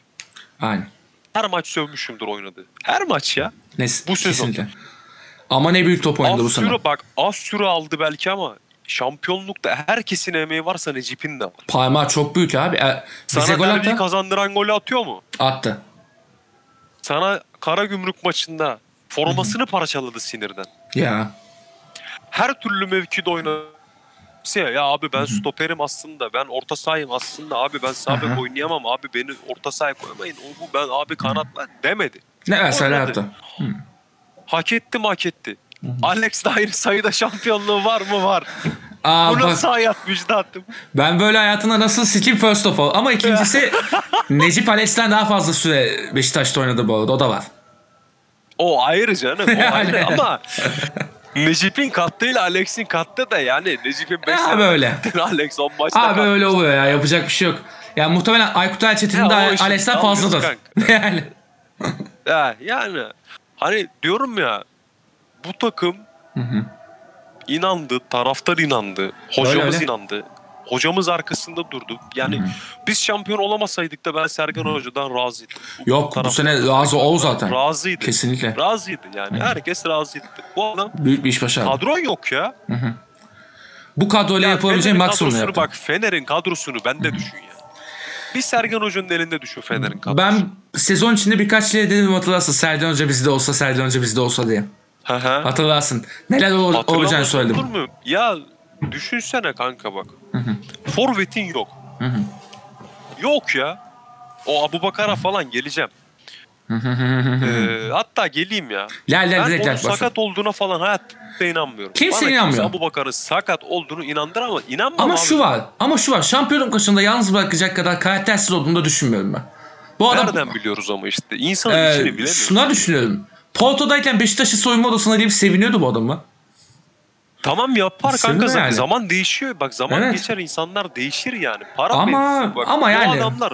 Aynen. her maç sövmüşümdür oynadı. Her maç ya. Nes Bu sezon. kesinlikle. Ama ne büyük top oynadı bu Az sene. bak az süre aldı belki ama şampiyonlukta herkesin emeği varsa Necip'in de var. Parmağı çok büyük abi. E, Sana gol derbiyi kazandıran golü atıyor mu? Attı. Sana Karagümrük maçında formasını parçaladı sinirden. Ya. Her türlü mevkide oynadı. Ya, ya abi ben stoperim aslında. Ben orta sahayım aslında. Abi ben sağ bek oynayamam. Abi beni orta sahaya koymayın. O bu ben abi kanatla demedi. Ne mesela yaptı. Hak etti mi hak etti. Alex de aynı sayıda şampiyonluğu var mı var. Aa, Bu bak, nasıl hayat müjdatım. ben böyle hayatında nasıl sikeyim first of all. Ama ikincisi [laughs] Necip Alex'ten daha fazla süre Beşiktaş'ta oynadı bu arada. O da var. O ayrı canım. O [laughs] ayrı ama [laughs] Necip'in kattığıyla Alex'in kattı da yani Necip'in 5 Ya böyle. Alex 10 maçta Abi öyle oluyor ya. Yapacak bir şey yok. Ya muhtemelen Aykut Elçetin'in de Alex'ten fazladır. [laughs] yani. Ya, yani hani diyorum ya bu takım Hı hı. inandı, taraftar inandı, hocamız öyle. inandı. Hocamız arkasında durdu. Yani biz şampiyon olamasaydık da ben Sergen Hoca'dan razıydım. Yok bu taraf- sene razı ol zaten. Razıydı. Kesinlikle. Razıydı yani. Herkes razıydı. Bu adam Büyük bir iş başardı. kadron yok ya. Bu kadroyla Ya yapabileceğin maksimum yaptı. Bak Fener'in kadrosunu ben de düşün ya. Bir Sergen Hoca'nın elinde düşün Fener'in kadrosu. Ben sezon içinde birkaç kere dedim hatırlarsın. Serdan Hoca bizde olsa, Serdan Hoca bizde olsa diye. Hı hı. Hatırlarsın. Neler ol- olacağını söyledim. mu? Ya düşünsene kanka bak. Forvet'in yok. Yok ya. O Abu Bakar'a falan geleceğim. Ee, hatta geleyim ya. Gel gel Ben direkt onun gel. sakat olduğuna falan hayatta inanmıyorum. Kimse Bana inanmıyor. Abu Bakar'ın sakat olduğunu inandır ama inanmam Ama abi. şu var. Ama şu var. Şampiyonluk maçında yalnız bırakacak kadar karaktersiz olduğunu da düşünmüyorum ben. Bu adam Nereden biliyoruz ama işte. İnsanın e, içini bilemiyoruz. şuna düşünüyorum. Porto'dayken Beşiktaş'ı soyunma odasına girip seviniyordu bu adam mı? Tamam yapar Senin kanka yani. zaman değişiyor. Bak zaman Evet. geçer insanlar değişir yani. Para Ama-. Bak, ama bu yani- adamlar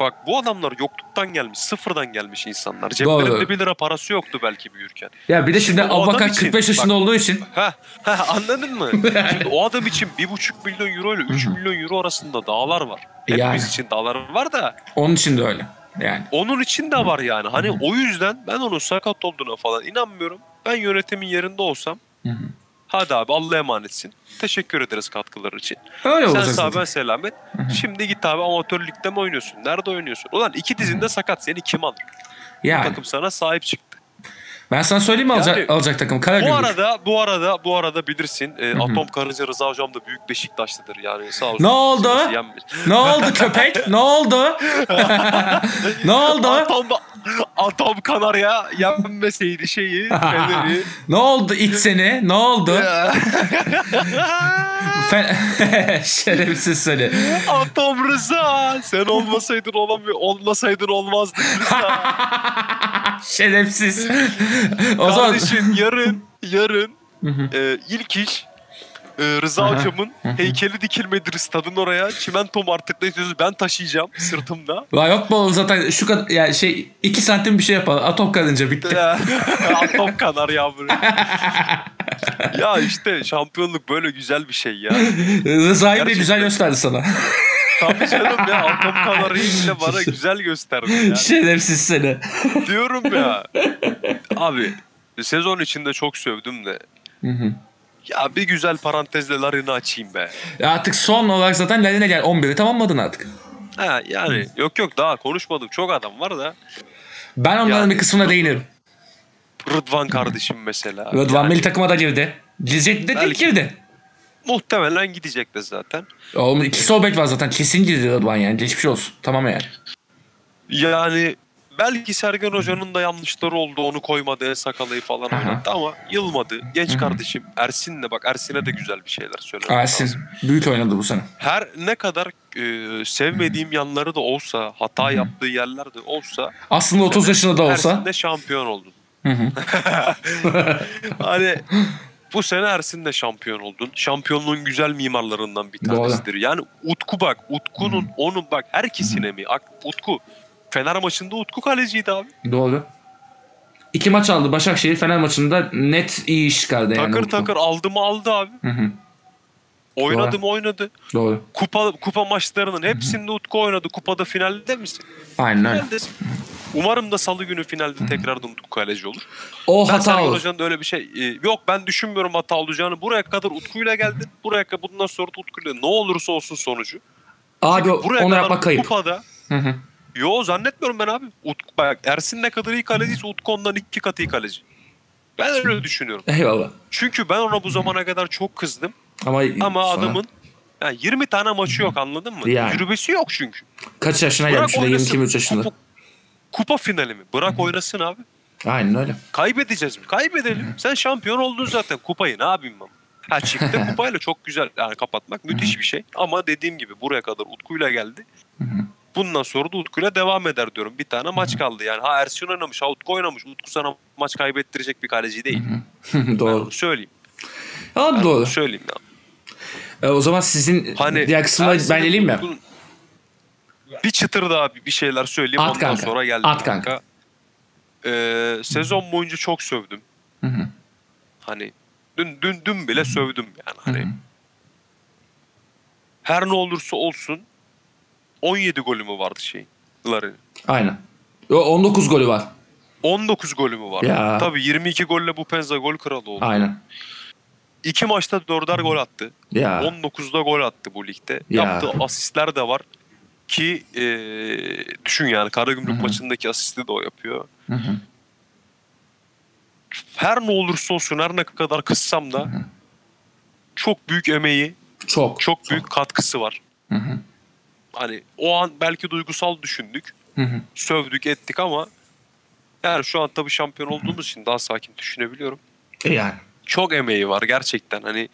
Bak bu adamlar yokluktan gelmiş, sıfırdan gelmiş insanlar. Ceplerinde Doğru. 1 lira parası yoktu belki büyürken. Ya bir de şimdi, Şimdi için- 45 yaşında bak- olduğu için [laughs] Ha, ha anladın mı? [laughs] Şimdi o adam için 1,5 milyon euro ile 3 milyon euro arasında dağlar var. Hepimiz Yani. için dağlar var da onun için de öyle. Yani. onun için de var yani. Hani o yüzden ben onun sakat olduğuna falan inanmıyorum. Ben yönetimin yerinde olsam hadi abi Allah'a emanetsin. Teşekkür ederiz katkıları için. Öyle Sen sağ ben selamet. Şimdi git abi amatör ligde mi oynuyorsun? Nerede oynuyorsun? Ulan iki dizinde sakat seni kim alır? Yani. Takım sana sahip çıktı. Ben sana söyleyeyim mi alacak, Yani- alacak takım? Bu Karagümrük. arada bu arada bu arada bilirsin e, hı. Atom Karınca Rıza hocam da büyük Beşiktaşlıdır yani sağ olsun. Ne oldu? Ne oldu köpek? ne oldu? [laughs] ne oldu? Atom, Atom Kanarya yenmeseydi şeyi [laughs] Fener'i. ne oldu iç seni? Ne oldu? [laughs] Fe- [laughs] Şerefsiz seni. Atom Rıza sen olmasaydın olamıyor olmasaydın olmazdı Rıza. Şerefsiz. o zaman Kardeşim yarın yarın Hı hı. e, ilk iş e, Rıza Aha. hocamın heykeli dikilmedi stadın oraya. Çimento ne istiyorsunuz ben taşıyacağım sırtımda. La yok mu zaten şu kadar yani şey 2 santim bir şey yapalım. Atom karınca bitti. [laughs] Atom kanar yavrum. [laughs] ya işte şampiyonluk böyle güzel bir şey ya. Rıza'yı da güzel gösterdi sana. Tabii canım ya atom bile bana [laughs] güzel gösterdi ya. Şerefsiz seni. Diyorum ya. Abi sezon içinde çok sövdüm de. Hı hı. Ya bir güzel parantezle Larin'i açayım be. Ya artık son olarak zaten Lerine gel 11'i tamamladın artık. Ha yani yok yok daha konuşmadım. Çok adam var da. Ben onların Yani- bir kısmına değinirim. Rıdvan kardeşim mesela. Rıdvan Yani milli takıma da girdi. Girecek de Belki. girdi. Muhtemelen gidecek de zaten. Oğlum iki sol bek var zaten. Kesin girdi Rıdvan yani. Geçmiş olsun. Tamam yani. Yani belki Sergen Hoca'nın da yanlışları oldu. Onu koymadı, Sakala'yı falan Aha. oynattı ama yılmadı. Genç kardeşim Ersin'le bak Ersin'e de güzel bir şeyler lazım. Ersin. Büyük oynadı bu sene. Her ne kadar e, sevmediğim yanları da olsa, hata yaptığı yerler de olsa Aslında 30 yaşında da olsa. Ersin de şampiyon oldun. [laughs] Hani bu sene Ersin de şampiyon oldun. Şampiyonluğun güzel mimarlarından bir Doğru. tanesidir. Yani Utku bak, Utku'nun, onun bak herkesine mi? Utku. Fener maçında Utku kaleciydi abi. Doğru. İki maç aldı. Başakşehir Fener maçında net iyi iş çıkardı yani. takır takır aldı mı aldı abi. Hı hı. Oynadı Doğru. mı oynadı. Doğru. Kupa kupa maçlarının hepsinde Utku oynadı. Kupada finalde misin? Aynen öyle. Finaldesin. Umarım da salı günü finalde tekrardan Utku kaleci olur. O Ben hata Sergen olur. Hoca'nın da öyle bir şey e, yok ben düşünmüyorum hata olacağını. Buraya kadar Utku'yla geldin. Buraya kadar bundan sonra da Utku'yla ne olursa olsun sonucu. Abi Çünkü buraya onu kadar yapmak kayıp. Kupada Hı hı. Yo zannetmiyorum ben abi. Utku, bak Ersin ne kadar iyi kaleciyse Utku ondan iki katı iyi kaleci. Ben öyle düşünüyorum. Eyvallah. Çünkü ben ona bu zamana kadar çok kızdım. Ama, Ama sonra- adamın yani 20 tane maçı yok anladın mı? Yani. Yürübesi yok çünkü. kaç yaşına Bırak gelmiş? oynasın. 22 yaşında. Kupa, kupa finali mi? Bırak oynasın abi. Aynen öyle. Kaybedeceğiz mi? Kaybedelim. Sen şampiyon oldun zaten. Kupayı ne yapayım ben? Ha çifte [laughs] kupayla çok güzel yani kapatmak müthiş bir şey. Ama dediğim gibi buraya kadar Utku'yla geldi. Hı hı. Bundan sonra da Utku'yla devam eder diyorum. Bir tane maç kaldı yani. Ha Ersin oynamış, ha Utku oynamış. Utku sana maç kaybettirecek bir kaleci değil. [laughs] Ben doğru. onu söyleyeyim. Abi Ben doğru. söyleyeyim ya. E, o zaman sizin Hani diğer kısımda Ersin'in ben geleyim mi? Utku'nun- Bir çıtır daha bir şeyler söyleyeyim. At Ondan kanka. sonra geldim. At kanka. Ee, sezon boyunca çok sövdüm. Hı hı. Hani dün dün dün bile sövdüm yani. Hı Hani hı. her ne olursa olsun 17 golü mü vardı şeyin? Larin'in? Aynen. O 19 golü var. 19 golü mü vardı? Ya. Tabii 22 golle bu Penza gol kralı oldu. Aynen. İki maçta dörder gol attı. Ya. 19'da gol attı bu ligde. Ya. Yaptığı asistler de var. Ki eee, düşün yani Karagümrük Hı hı. maçındaki asisti de o yapıyor. Hı hı. Her ne olursa olsun her ne kadar kızsam da çok büyük emeği, Çok. çok büyük katkısı var. Hı hı. Hani o an belki duygusal düşündük, Hı hı. sövdük ettik ama yani şu an tabii şampiyon olduğumuz için daha sakin düşünebiliyorum. E yani. Çok emeği var gerçekten hani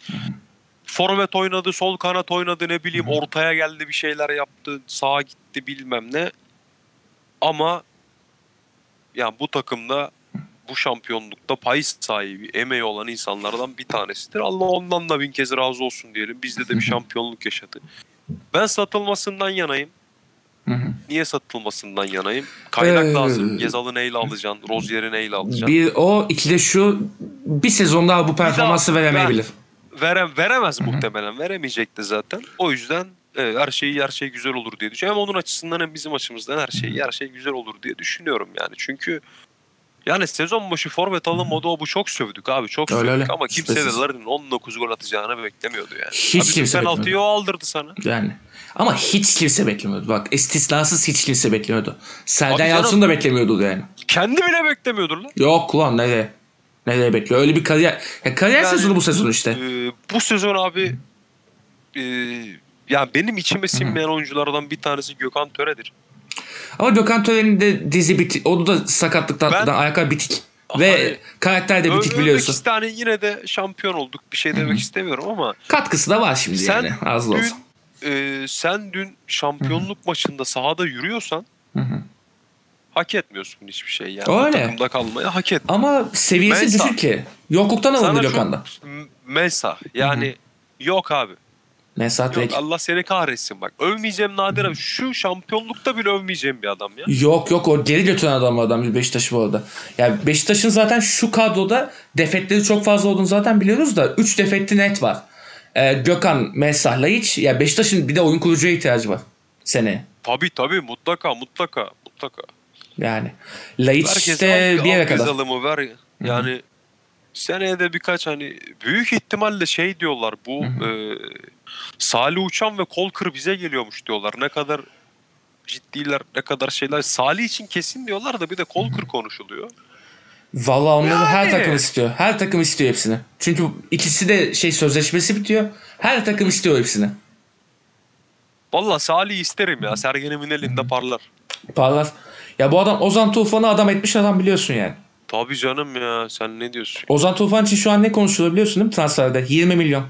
forvet oynadı, sol kanat oynadı ne bileyim ortaya geldi bir şeyler yaptı, sağa gitti bilmem ne. Ama yani bu takımda bu şampiyonlukta pay sahibi, emeği olan insanlardan bir tanesidir. Allah ondan da bin kez razı olsun diyelim. Bizde de bir şampiyonluk yaşadı. Ben satılmasından yanayım. Hı hı. Niye satılmasından yanayım? Kaynak Ee, lazım. Gezal'ı neyle alacaksın? Rozier'i neyle alacaksın? Bir o iki de şu bir sezon daha bu performansı daha- veremeyebilir. Verem, veremez muhtemelen. Veremeyecekti zaten. O yüzden e, her şey her şey güzel olur diye düşünüyorum. Hem onun açısından hem bizim açımızdan her şey her şey güzel olur diye düşünüyorum yani. Çünkü Yani sezon başı forvet alınmadı o bu çok sövdük abi çok Öyle sövdük öyle. ama kimse de Şüphesiz. Larin'in 19 gol atacağını beklemiyordu yani. Hiç Abi kimse penaltıyı o aldırdı sana. Yani. Ama hiç kimse beklemiyordu. Bak istisnasız hiç kimse beklemiyordu. Serdar Yalçın da beklemiyordu yani. Kendi bile beklemiyordur lan. Yok ulan nereye? Nereye bekliyor? Öyle bir kariyer. Ya kariyer Yani- sezonu bu sezon işte. Ee, bu sezon abi e, ya benim içime sinmeyen oyunculardan bir tanesi Gökhan Töre'dir. Ama Gökhan Tören'in de dizi bitik. O da sakatlıktan Ben- ayaklar bitik. Ve Hani- karakter de bitik biliyorsun. hani yine de şampiyon olduk bir şey demek istemiyorum ama Katkısı da var şimdi sen yani. Az dün olsa. e, sen dün şampiyonluk maçında sahada yürüyorsan hak etmiyorsun hiçbir şey yani. O Öyle. takımda kalmayı hak et. Ama seviyesi Mensa. düşük ki. Yokluktan alındı Gökhan'da. çok m- mensah yani yok abi. Mesut Yok Bek. Allah seni kahretsin bak. Övmeyeceğim Nadir abi. Şu şampiyonlukta bile övmeyeceğim bir adam ya. Yok yok o geri götüren adam adam Beşiktaş'ı bu arada. Yani Beşiktaş'ın zaten şu kadroda defetleri çok fazla olduğunu zaten biliyoruz da 3 defetli net var. Ee, Gökhan, Mesah, Laiç. Ya Beşiktaş'ın bir de oyun kurucuya ihtiyacı var seneye. Tabii tabii mutlaka mutlaka mutlaka. Yani Laiç de bir yere kadar. Ver. Yani seneye de birkaç hani büyük ihtimalle şey diyorlar bu e, Salih Uçan ve Kolkır bize geliyormuş diyorlar. Ne kadar ciddiler ne kadar şeyler. Salih için kesin diyorlar da bir de Kolkır konuşuluyor. Valla onları her Yani. takım istiyor. Her takım istiyor hepsini. Çünkü ikisi de şey sözleşmesi bitiyor. Her takım istiyor hepsini. Valla Salih isterim ya. Sergen'imin elinde parlar. Parlar. Ya bu adam Ozan Tufan'ı adam etmiş adam biliyorsun yani. Tabii canım ya sen ne diyorsun? Ozan Tufan için şu an ne konuşuluyor biliyorsun değil mi transferde? 20 milyon.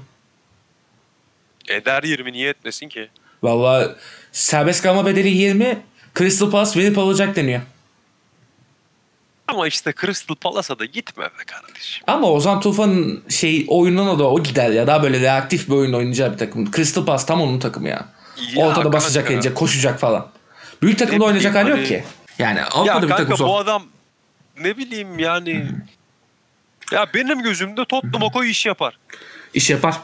Eder 20 niye etmesin ki? Valla serbest kalma bedeli 20. Crystal Palace verip alacak deniyor. Ama işte Crystal Palace'a da gitme be kardeşim. Ama Ozan Tufan'ın şey oyununa da o gider ya. Daha böyle reaktif bir oyun oynayacağı bir takım. Crystal Palace tam onun takımı ya. Ya Ortada basacak, kanka. edecek, koşacak falan. Büyük takımda Ne oynayacak hali bileyim yok hani- ki. Yani Ya Avrupa'da bir takım kanka zor. bu adam ne bileyim yani ya benim gözümde Tottenham o iş yapar. İş yapar.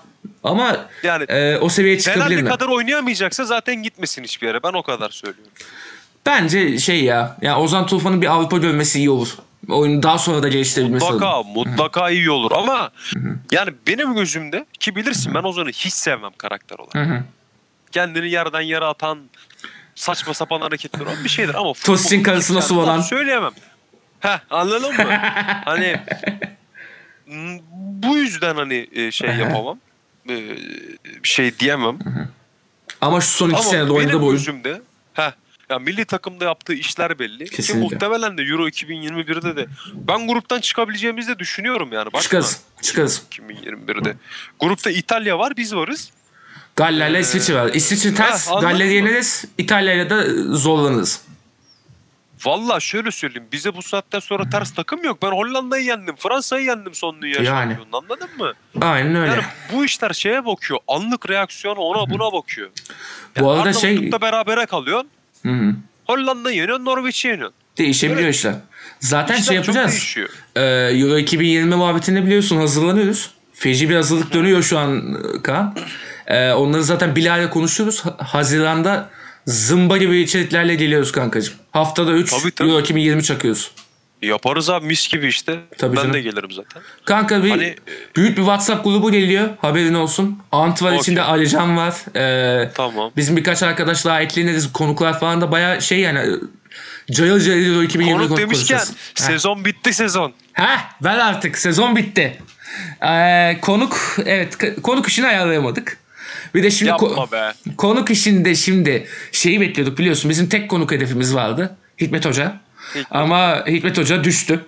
Ama Yani e, o seviyeye çıkabilir Fenerli kadar oynayamayacaksa zaten gitmesin hiçbir yere. Ben o kadar söylüyorum. Bence şey ya. Ya Ozan Tufan'ın bir Avrupa görmesi iyi olur. Oyunu daha sonra da geliştirebilmesi. Mutlaka mutlaka iyi olur ama yani benim gözümde ki bilirsin ben Ozan'ı hiç sevmem karakter olarak. Kendini yerden yere atan saçma sapan hareketler olan bir şeydir ama Tosin su yani olan. Söyleyemem. Heh anladın mı? [laughs] hani bu yüzden hani e, şey yapamam. E, şey diyemem. Ama şu son iki Ama senede oynadığı bu oyun. heh, ya milli takımda yaptığı işler belli. Kesinlikle. Ki muhtemelen de Euro 2021'de de ben gruptan çıkabileceğimizi de düşünüyorum yani. Bakma. Çıkarız. Çıkarız. 2021'de. Grupta İtalya var, biz varız. Galler'le İsviçre var. İsviçre ters. Galler'i yeneriz. İtalya'yla da zorlanırız. Valla şöyle söyleyeyim. Bize bu saatten sonra ters takım yok. Ben Hollanda'yı yendim. Fransa'yı yendim son dünya Yani. Anladın mı? Aynen öyle. Yani bu işler şeye bakıyor. Anlık reaksiyona ona buna bakıyor. Bu arada şey- berabere kalıyorsun. Hı hı. Hollanda'yı yeniyorsun, Norveç'i yeniyorsun. Değişebiliyor Evet. işler. Zaten İşler şey yapacağız. Ee, Euro 2020 muhabbetini biliyorsun hazırlanıyoruz. Feci bir hazırlık dönüyor şu an Kaan. Ee, onları zaten Bilal'le konuşuyoruz. Ha- Haziran'da zımba gibi içeriklerle geliyoruz kankacığım. Haftada 3 Tabii, tabii. Euro 2020 çakıyoruz. Yaparız abi mis gibi işte. Tabii ben canım. de gelirim zaten. Kanka bir Hani- büyük bir WhatsApp grubu geliyor. Haberin olsun. Ant var Okey. içinde Alican var. Ee, Tamam. bizim birkaç arkadaş daha ekleniriz. Konuklar falan da baya şey yani cayıl cayıl Euro 2020 Konuk konu- demişken konuşacağız. Heh. sezon bitti sezon. Heh ver artık sezon bitti. Ee, konuk evet konuk işini ayarlayamadık. Bir de şimdi ko- be. konuk işinde şimdi şeyi bekliyorduk biliyorsun bizim tek konuk hedefimiz vardı. Hikmet Hoca. Hikmet. Ama Hikmet Hoca düştü.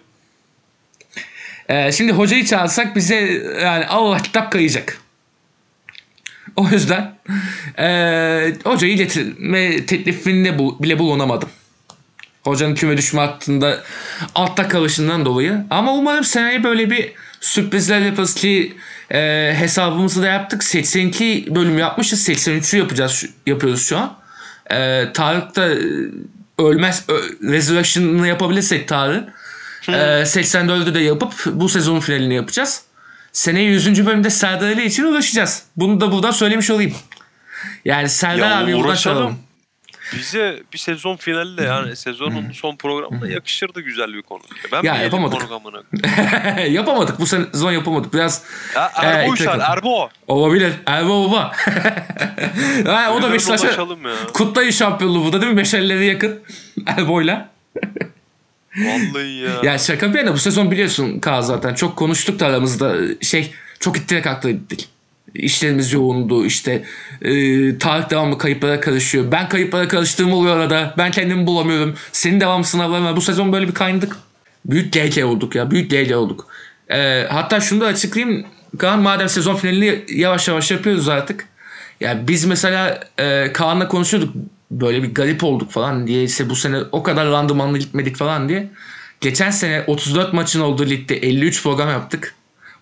Ee, şimdi hocayı çağırsak bize yani Allah kitap kayacak. O yüzden ee, hocayı getirme teklifinde bu, bile bulunamadım. Hocanın küme düşme hattında altta kalışından dolayı. Ama umarım seneye böyle bir sürprizler yaparız ki e, hesabımızı da yaptık. 82 bölüm yapmışız. 83'ü yapacağız yapıyoruz şu an. E, Tarık da e, ölmez ö- Resurrection'ını yapabilirsek Tarık. E, 84'ü de yapıp bu sezonun finalini yapacağız. Seneye 100. bölümde Serdar Ali için uğraşacağız. Bunu da buradan söylemiş olayım. Yani Serdar Ya abi uğraşalım. uğraşalım. Bize bir sezon finalde yani sezonun son programında yakışırdı güzel bir konu. Ben Ya yapamadık. amına? [laughs] yapamadık bu sezon yapamadık. Biraz Ya Ee, Erbo Uysal, takım. Erbo. olabilir. Erbo baba. [laughs] ha, o da Beşiktaş'a kutlayın şampiyonluğu burada değil mi? Beşerlere yakın. [laughs] Erbo'yla. Vallahi ya. Ya şaka bir yana bu sezon biliyorsun Kaan zaten. Çok konuştuk da aramızda. Şey çok ittirek gittik. İşlerimiz yoğundu işte e, Tarık devamlı kayıplara karışıyor. Ben kayıplara karıştığım oluyor arada. Ben kendimi bulamıyorum. Senin devamlı sınavların var. Bu sezon böyle bir kaynadık. Büyük GG olduk ya. Büyük GG olduk. E, hatta şunu da açıklayayım. Kaan madem sezon finalini yavaş yavaş yapıyoruz artık. Ya biz mesela e, Kaan'la konuşuyorduk. Böyle bir garip olduk falan diye. İşte bu sene o kadar randımanlı gitmedik falan diye. Geçen sene 34 maçın olduğu ligde 53 program yaptık.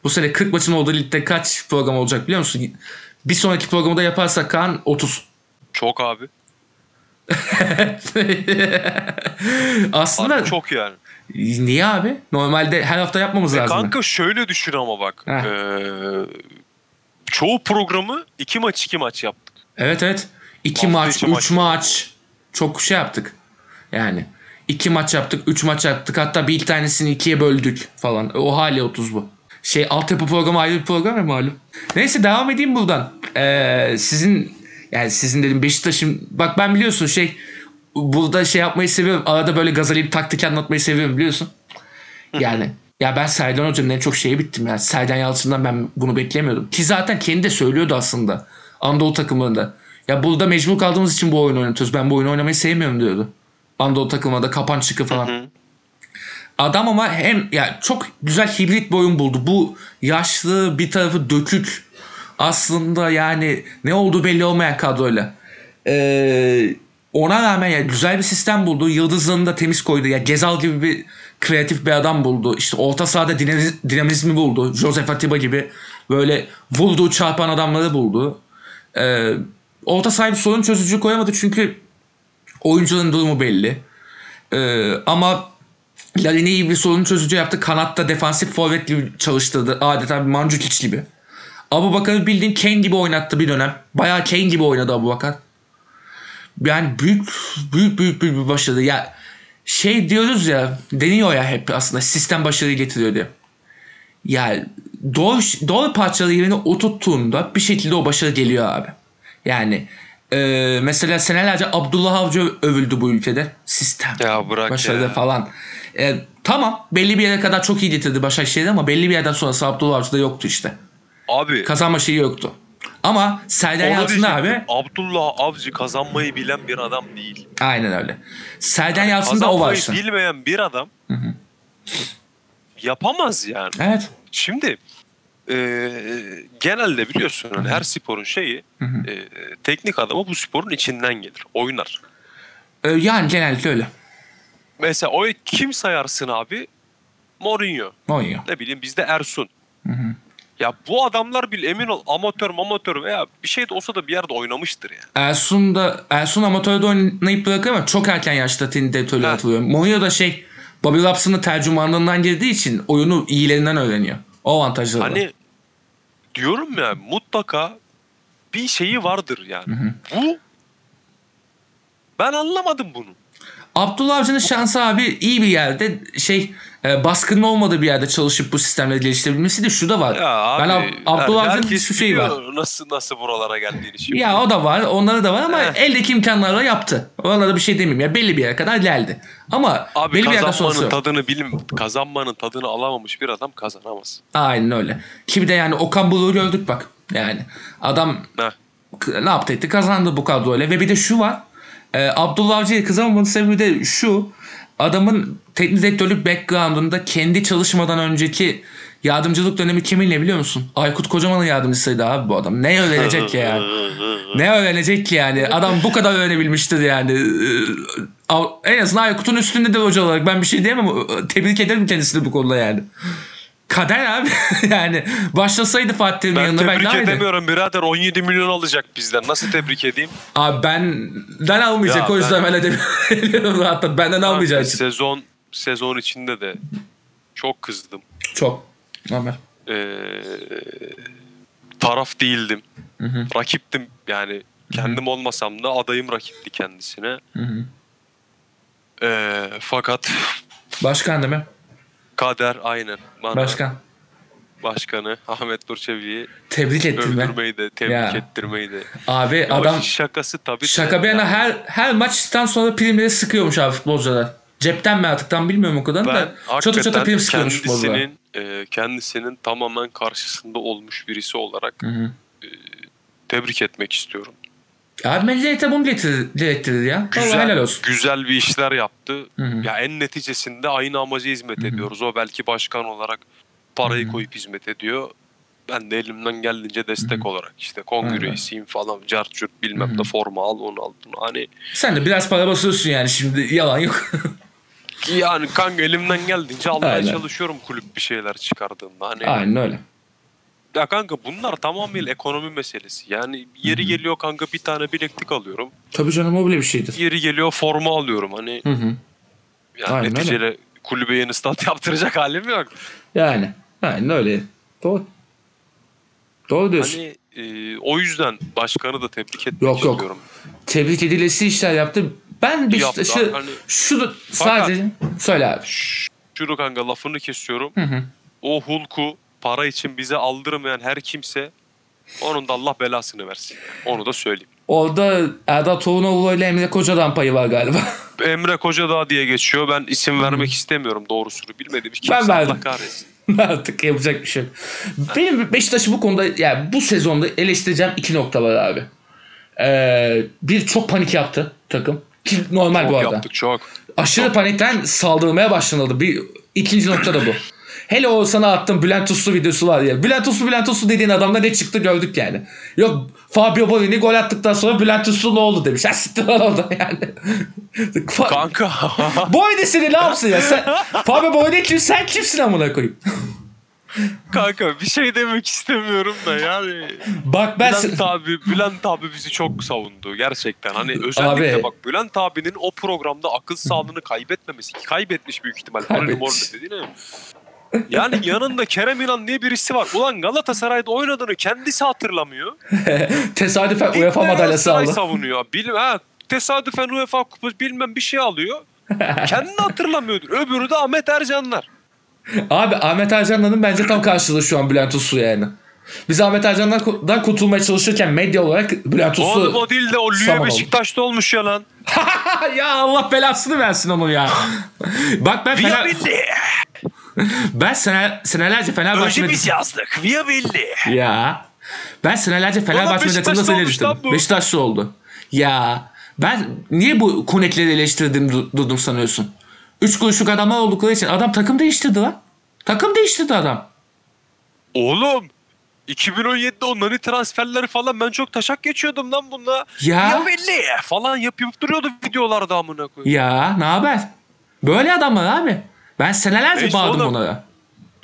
Bu sene 40 maçın olduğu ligde kaç program olacak biliyor musun? Bir sonraki programı da yaparsak Kaan 30. Çok abi. [laughs] Aslında Harbi çok yani. niye abi? Normalde her hafta yapmamız E lazım. kanka şöyle düşün ama bak. Heh. Ee, çoğu programı iki maç iki maç yaptık. Evet evet. 2 Hafta maç, 3 maç. maç. Çok şey yaptık. Yani 2 maç yaptık, 3 maç yaptık. Hatta bir iki tanesini ikiye böldük falan. O hali 30 bu. Şey altyapı programı ayrı bir program ya malum. Neyse devam edeyim buradan. Ee, sizin yani sizin dedim Beşiktaş'ın bak ben biliyorsun şey burada şey yapmayı seviyorum. Arada böyle gazalayıp taktik anlatmayı seviyorum biliyorsun. Yani [laughs] ya ben Serdan Hoca'nın en çok şeyi bittim ya. Serdan Yalçın'dan ben bunu beklemiyordum. Ki zaten kendi de söylüyordu aslında. Anadolu takımlarında. Ya burada mecbur kaldığımız için bu oyunu oynatıyoruz. Ben bu oyunu oynamayı sevmiyorum diyordu. Anadolu takımında kapan çıkı falan. Hı. Adam ama hem ya çok güzel hibrit bir oyun buldu. Bu yaşlı bir tarafı dökük aslında yani ne olduğu belli olmayan kadroyla. Ee, ona rağmen ya güzel bir sistem buldu. Yıldızlarını da temiz koydu. Ya Gezal gibi bir kreatif bir adam buldu. İşte orta sahada dinamiz- dinamizmi buldu. Joseph Atiba gibi böyle vurduğu çarpan adamları buldu. Ee, orta sahibi sorun çözücü koyamadı çünkü oyuncuların durumu belli. Ee, ama Larin'i iyi bir sorun çözücü yaptı. Kanatta defansif forvet gibi çalıştırdı. Adeta bir Mandzukic gibi. Abu Bakar'ı bildiğin Kane gibi oynattı bir dönem. Bayağı Kane gibi oynadı Abu Bakar. Yani büyük büyük büyük büyük bir başarı. Ya şey diyoruz ya deniyor ya hep aslında sistem başarıyı getiriyor diye. Ya doğru, doğru parçaları yerine oturttuğunda bir şekilde o başarı geliyor abi. Yani e, mesela senelerce Abdullah Avcı övüldü bu ülkede. Sistem Ya bırak başarılı ya. falan. E, tamam belli bir yere kadar çok iyi getirdi Başakşehir'i ama belli bir yerden sonrası Abdullah Avcı'da yoktu işte. Abi Kazanma şeyi yoktu. Ama Serdar Yalçın abi. Abdullah Avcı kazanmayı bilen bir adam değil. aynen öyle. Serdar Yalçın'da o var Kazanmayı işte. bilmeyen bir adam yapamaz yani. Evet. Şimdi e, genelde biliyorsun hani her sporun şeyi e, teknik adamı bu sporun içinden gelir. Oynar. E, yani genellikle öyle. Mesela o kim sayarsın abi? Mourinho. Oynuyor. Ne bileyim bizde Ersun. Ya bu adamlar bil emin ol amatör amatör veya bir şey de olsa da bir yerde oynamıştır yani. Ersun da Ersun amatörde oynayıp bırakıyor ama çok erken yaşta Ha. atılıyor. Mourinho da şey Bobby Robson'ın tercümanlığından girdiği için oyunu iyilerinden öğreniyor. O avantajları var. Hani diyorum ya mutlaka bir şeyi vardır yani. Bu ben anlamadım bunu. Abdullah Avcı'nın şansı abi iyi bir yerde şey e, baskının olmadığı bir yerde çalışıp bu sistemleri geliştirebilmesi de şu da var. Ya abi, ben Ab- Abdullah yani Avcı'nın şu şeyi var. Nasıl nasıl buralara geldiğini şimdi. Ya o da var. Onları da var ama Eh. eldeki imkanlarla yaptı. Ona da bir şey demeyeyim. Ya belli bir yere kadar geldi. Ama Abi belli bir yerden sonrası tadını bilim kazanmanın tadını alamamış bir adam kazanamaz. Aynen öyle. Ki bir de yani Okan Buruk'u gördük bak. Yani adam Heh. ne yaptı etti kazandı bu kadroyla. Ve bir de şu var. E, Abdullah Avcı'ya kızamamanın sebebi de şu. Adamın teknik direktörlük background'unda kendi çalışmadan önceki yardımcılık dönemi kiminle biliyor musun? Aykut Kocaman'ın yardımcısıydı abi bu adam. Ne öğrenecek ki yani? Ne öğrenecek ki yani? Adam bu kadar öğrenebilmiştir yani. Ee, En azından Aykut'un üstünde de hoca olarak ben bir şey diyemem. Tebrik ederim kendisini bu konuda yani. Kader abi. [laughs] yani başlasaydı Fatih Terim'in Ben yanında belki tebrik daha iyiydi. edemiyorum birader 17 milyon alacak bizden. Nasıl tebrik edeyim? Abi benden almayacak Ya o yüzden ben- ben edemiyorum [laughs] benden almayacağı için. Sezon sezon içinde de çok kızdım. Çok. Normal. Ee, taraf değildim. Rakiptim yani Kendim olmasam da adayım rakipti kendisine. Hı hı. Ee, fakat Başkan değil mi? Kader aynen. Bana Başkan. başkanı Ahmet Durçevi'yi Tebrik ettim ben. de tebrik Ya. ettirmeyi de. Abi Ama adam şakası tabii. şaka bir yana her her maçtan sonra primleri sıkıyormuş abi futbolcular. Cepten mi artık tam bilmiyorum o kadar ben da. Çatı çatı prim sıkıyormuş futbolcular. kendisinin e, kendisinin tamamen karşısında olmuş birisi olarak Hı hı. tebrik etmek istiyorum. Abi millete bunu getirir, direttirir ya. Vallahi helal olsun. güzel bir işler yaptı. Hı hı. Ya en neticesinde aynı amaca hizmet ediyoruz. O belki başkan olarak parayı Hı hı. koyup hizmet ediyor. Ben de elimden geldiğince destek olarak işte kongre üyesiyim falan cart curt bilmem Hı hı. ne forma al onu al bunu. Hani Sen de biraz para basıyorsun yani şimdi yalan yok. yani kanka elimden geldiğince almaya Aynen. çalışıyorum kulüp bir şeyler çıkardığında. Hani Aynen öyle. Ya kanka bunlar tamamıyla ekonomi meselesi. Yani yeri geliyor kanka bir tane bileklik alıyorum. Tabii canım o bile bir şeydir. Yeri geliyor forma alıyorum. Hani Hı hı. yani Aynen öyle. neticede kulübe yeni stat [laughs] yaptıracak halim yok. Yani. Aynen öyle. Doğru. Doğru diyorsun. Hani e, o yüzden başkanı da tebrik etmek Yok, yok. istiyorum. Tebrik edilesi işler yaptı. Ben Yaptı, Beşiktaş'ı hani- şunu sadece söyle abi. Şunu kanka lafını kesiyorum. Hı hı. O Hulk'u para için bize aldırmayan her kimse onun da Allah belasını versin. Onu da söyleyeyim. Orada Erdal Torunoğlu ile Emre Koca'dan payı var galiba. [laughs] Emre Kocadağ diye geçiyor. Ben isim vermek istemiyorum doğrusunu. Bilmediğim hiç Ben kimse verdim. Allah kahretsin. [laughs] Artık yapacak bir şey yok. Benim Beşiktaş'ı bu konuda yani bu sezonda eleştireceğim iki nokta var abi. Ee, bir çok panik yaptı takım. Ki normal Çok bu arada. yaptık çok. Aşırı panikten saldırmaya başlanıldı. Bir ikinci nokta da bu. Hele o sana attığım Bülent Uslu videosu var ya. Bülent Uslu Bülent Uslu dediğin adamda ne çıktı gördük yani. Yok Fabio Borini gol attıktan sonra Bülent Uslu ne oldu demiş. Ha siktir lan orada yani. [laughs] Kanka. [laughs] Boyni seni ne yapsın ya? Sen, Fabio Borini kim? Sen kimsin amına koyayım? [laughs] kanka bir şey demek istemiyorum da yani. Bak ben... Bülent abi, Bülent abi bizi çok savundu gerçekten. Hani özellikle Abi. bak Bülent abinin o programda akıl sağlığını kaybetmemesi ki kaybetmiş büyük ihtimal. Kaybetmiş. dediğine. Yani yanında Kerem İnan diye birisi var. Ulan Galatasaray'da oynadığını kendisi hatırlamıyor. [laughs] Tesadüfen UEFA İlk madalyası Galatasaray aldı. savunuyor. Bil, ha, tesadüfen UEFA kupası bilmem bir şey alıyor. Kendini hatırlamıyordur. Öbürü de Ahmet Ercanlar. Abi Ahmet Ercan'ın bence tam karşılığı şu an Bülent Uslu yani. Biz Ahmet Ercan'dan kurtulmaya çalışırken medya olarak Bülent Uslu... Oğlum o değil de o Lüye oldu. Beşiktaş'ta olmuş ya lan. [laughs] ya Allah belasını versin onu ya. Bak ben Fener... [laughs] Ben sene, senelerce Fenerbahçe Önce biz yazdık. Viyabilli. Ya. Ben senelerce Fenerbahçe söylemiştim. lan bu. Beşiktaşlı oldu. Ya. Ben niye bu konekleri eleştirdim du- durdum sanıyorsun? Üç kuruşluk adamlar oldukları için adam takım değiştirdi lan. Takım değiştirdi adam. Oğlum 2017'de o nani transferleri falan ben çok taşak geçiyordum lan bununla. Ya. Ya belli falan yapıp duruyordu videolarda amına koyayım. Ya ne haber? Böyle adamlar abi. Ben senelerce Neyse bağırdım oğlum. onlara.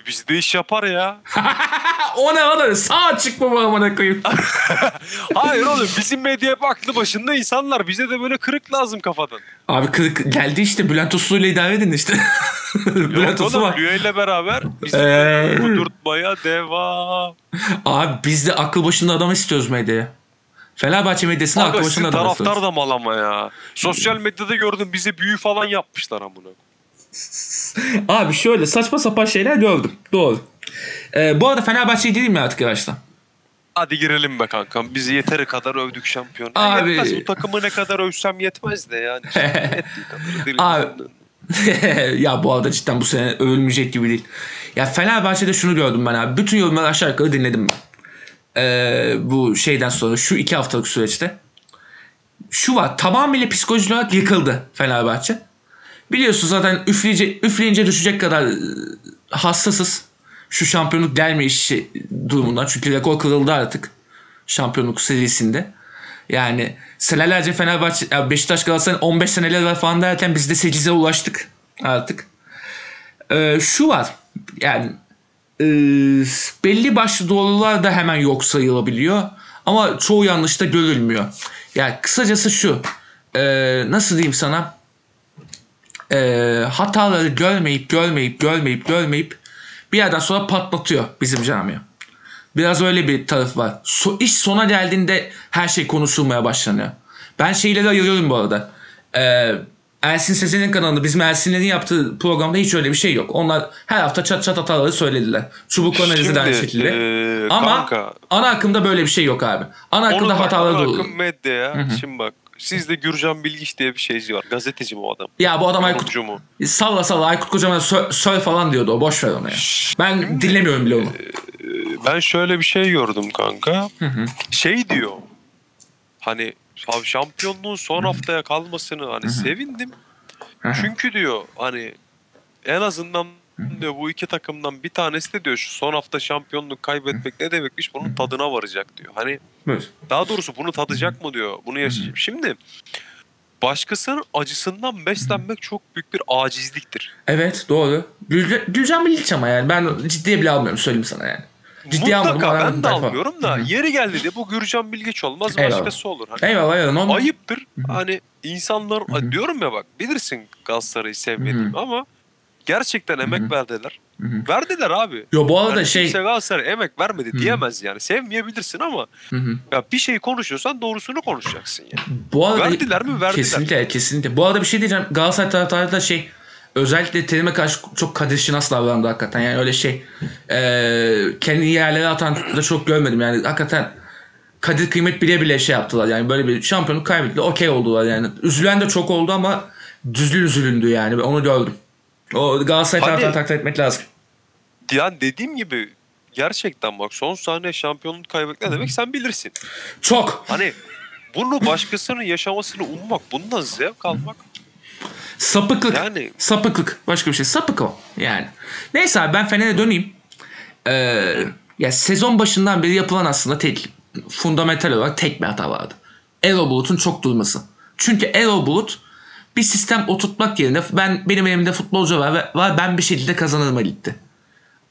Bizde iş yapar ya. [laughs] o ne oğlum? Sağ açık mı bu amına koyayım? [laughs] Hayır oğlum bizim medya hep aklı başında insanlar. Bize de böyle kırık lazım kafadan. Abi kırık geldi işte Bülent Uslu ile idare edin işte. [laughs] Bülent Yok Uslu oğlum var. Lüye ile beraber bizi Ee. kudurtmaya devam. Abi biz de akıl başında adam istiyoruz medyaya. Fenerbahçe medyasında akıl Kanka başında sizin adam taraftar istiyoruz. da mal ama ya. Sosyal medyada gördüm bize büyü falan yapmışlar amına. [laughs] Abi şöyle saçma sapan şeyler gördüm. Doğru. Ee, bu arada Fenerbahçe'yi değil mi artık yavaştan? Hadi girelim be kankam. Bizi yeteri kadar övdük şampiyon. Abi-. Yetmez bu takımı ne kadar övsem yetmez de yani. [laughs] Abi. [laughs] ya bu arada cidden bu sene övülmeyecek gibi değil. Ya Fenerbahçe'de şunu gördüm ben abi. Bütün yorumları aşağı yukarı dinledim ben. Ee, bu şeyden sonra şu iki haftalık süreçte. Şu var tamamıyla psikolojik olarak yıkıldı Fenerbahçe. Biliyorsun zaten üfleyince, üfleyince düşecek kadar e, hassasız. Şu şampiyonluk gelme işi durumundan. Çünkü rekor kırıldı artık. Şampiyonluk serisinde. Yani senelerce Fenerbahçe, Beşiktaş Galatasaray'ın 15 seneler var falan derken biz de 8'e ulaştık artık. Ee, şu var. Yani e, belli başlı doğrular da hemen yok sayılabiliyor. Ama çoğu yanlış da görülmüyor. Yani kısacası şu. e, nasıl diyeyim sana? E, hataları görmeyip görmeyip görmeyip görmeyip bir yerden sonra patlatıyor bizim camia. Biraz öyle bir taraf var. So, iş sona geldiğinde her şey konuşulmaya başlanıyor. Ben şeyleri ayırıyorum bu arada. Ee, Ersin Sezen'in kanalında bizim Ersin'lerin yaptığı programda hiç öyle bir şey yok. Onlar her hafta çat çat hataları söylediler. Çubuk analizi de aynı şekilde. e, Ama kanka, ana akımda böyle bir şey yok abi. Ana akımda hataları ana doğru. akım medyaya. Şimdi bak sizde Gürcan Bilgiç diye bir şeyci var. Gazeteci mi o adam? Ya bu adam Aykut mu? salla salla Aykut Kocaman sö, söyle falan diyordu o. Boş ver onu ya. Ben dinlemiyorum bile onu. Ben şöyle bir şey gördüm kanka. Şey diyor. Hani şampiyonluğun son haftaya kalmasını hani sevindim. Çünkü diyor hani en azından diyor bu iki takımdan bir tanesi de diyor şu son hafta şampiyonluk kaybetmek ne demekmiş bunun tadına varacak diyor. Hani Buyur. daha doğrusu bunu tadacak mı diyor. Bunu yaşayacak. Şimdi başkasının acısından beslenmek çok büyük bir acizliktir. Evet doğru. Gülcan Bilic ama yani ben ciddiye bile almıyorum söyleyeyim sana yani. Ciddiye almadım. Mutlaka ama ben de almıyorum da yeri geldi de bu Gürcan Bilgeç olmaz Eyvallah. başkası olur. Hani Eyvallah eyvallah. normal. ayıptır. Hani insanlar diyorum ya bak bilirsin Galatasaray'ı sevmediğimi ama gerçekten emek verdiler. Verdiler abi. Yo bu arada Yani şey. kimse Galatasaray emek vermedi diyemez yani. Sevmeyebilirsin ama Hı hı. ya bir şey konuşuyorsan doğrusunu konuşacaksın yani. Bu arada Verdiler mi? Verdiler. Kesinlikle kesinlikle. Bu arada bir şey diyeceğim. Galatasaray taraftarı da şey özellikle Terim'e karşı çok Kadir Şinas davrandı hakikaten. Yani öyle şey eee kendini yerlere atan da çok görmedim. Yani hakikaten Kadir kıymet bile bile şey yaptılar. Yani böyle bir şampiyonluk kaybettiler. Okey oldular yani. Üzülen de çok oldu ama düzgün üzülündü yani. Ben onu gördüm. O Galatasaray Hani- taraftarı takdir etmek lazım. Yani dediğim gibi gerçekten bak son saniye şampiyonluk kaybetmek ne demek sen bilirsin. Çok. Hani bunu başkasının yaşamasını ummak, bundan zevk almak Sapıklık. yani Sapıklık. Başka bir şey. Sapık o. Yani. Neyse abi ben Fener'e döneyim. Ee, ya sezon başından beri yapılan aslında tek fundamental olarak tek bir hata vardı. Erol Bulut'un çok durması. Çünkü Erol Bulut bir sistem oturtmak yerine ben benim elimde futbolcu var ve ben bir şekilde kazanırım gitti.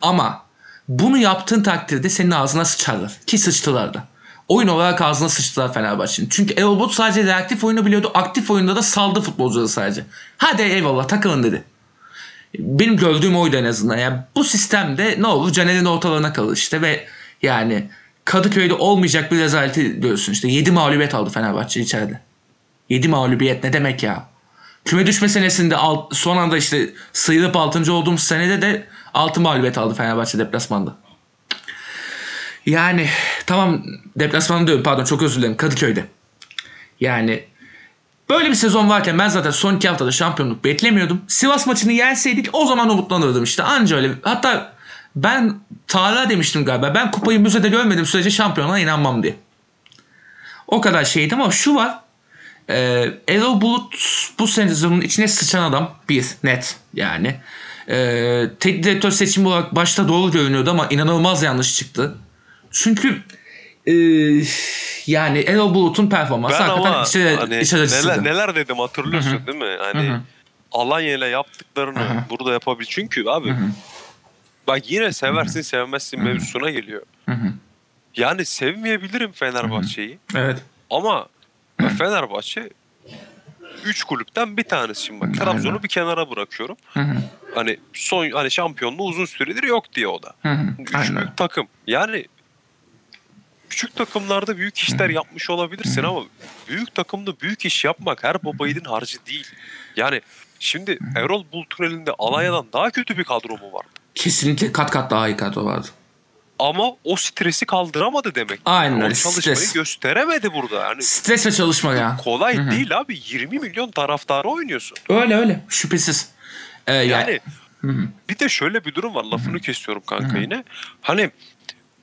Ama bunu yaptığın takdirde senin ağzına sıçarlar. Ki sıçtılar da. Oyun olarak ağzına sıçtılar Fenerbahçe'nin. Çünkü Erol sadece reaktif oyunu biliyordu. Aktif oyunda da saldı futbolcuları sadece. Hadi eyvallah takılın dedi. Benim gördüğüm oydu en azından. Yani bu sistemde ne olur Caner'in ortalarına kalır işte ve yani Kadıköy'de olmayacak bir rezaleti diyorsun işte. 7 mağlubiyet aldı Fenerbahçe içeride. 7 mağlubiyet ne demek ya? Küme düşme senesinde alt, son anda işte sıyırıp 6. olduğumuz senede de 6 mağlubiyet aldı Fenerbahçe deplasmanda. Yani tamam deplasmanda diyorum pardon çok özür dilerim Kadıköy'de. Yani böyle bir sezon varken ben zaten son iki haftada şampiyonluk beklemiyordum. Sivas maçını yenseydik o zaman umutlanırdım işte anca öyle. Hatta ben Tarık'a demiştim galiba ben kupayı müzede görmedim sürece şampiyona inanmam diye. O kadar şeydi ama şu var. Ee, Erol Bulut bu sezonun içine sıçan adam bir net yani. Ee, tek direktör seçimi olarak başta doğru görünüyordu ama inanılmaz yanlış çıktı. Çünkü e, yani Erol Bulut'un performansı ben hakikaten ama içe, hani içe neler, neler dedim hatırlıyorsun değil mi? Hani Hı hı. Alanya ile yaptıklarını Hı hı. burada yapabil. Çünkü abi bak yine seversin sevmezsin mevzusuna geliyor. Hı hı. Yani sevmeyebilirim Fenerbahçe'yi Evet. ama [clears throat] Fenerbahçe 3 kulüpten bir tanesi şimdi bak. Trabzon'u bir kenara bırakıyorum. Hı hı. Hani son hani şampiyonluğu uzun süredir yok diye o da. Hı hı. Üç Aynen. büyük takım. Yani küçük takımlarda büyük işler yapmış olabilirsin ama büyük takımda büyük iş yapmak her baba yiğidin harcı değil. Yani şimdi Erol Bulut'un elinde Alanya'dan daha kötü bir kadro mu var? Kesinlikle kat kat daha iyi kadro vardı. Ama o stresi kaldıramadı demek. Aynen o öyle, çalışmayı stres. gösteremedi burada. Yani Stres ve çalışma ya. kolay Hı hı. değil abi. 20 milyon taraftarı oynuyorsun. Öyle öyle şüphesiz. Ee, yani, Yani bir de şöyle bir durum var. Lafını kesiyorum kanka yine. Hani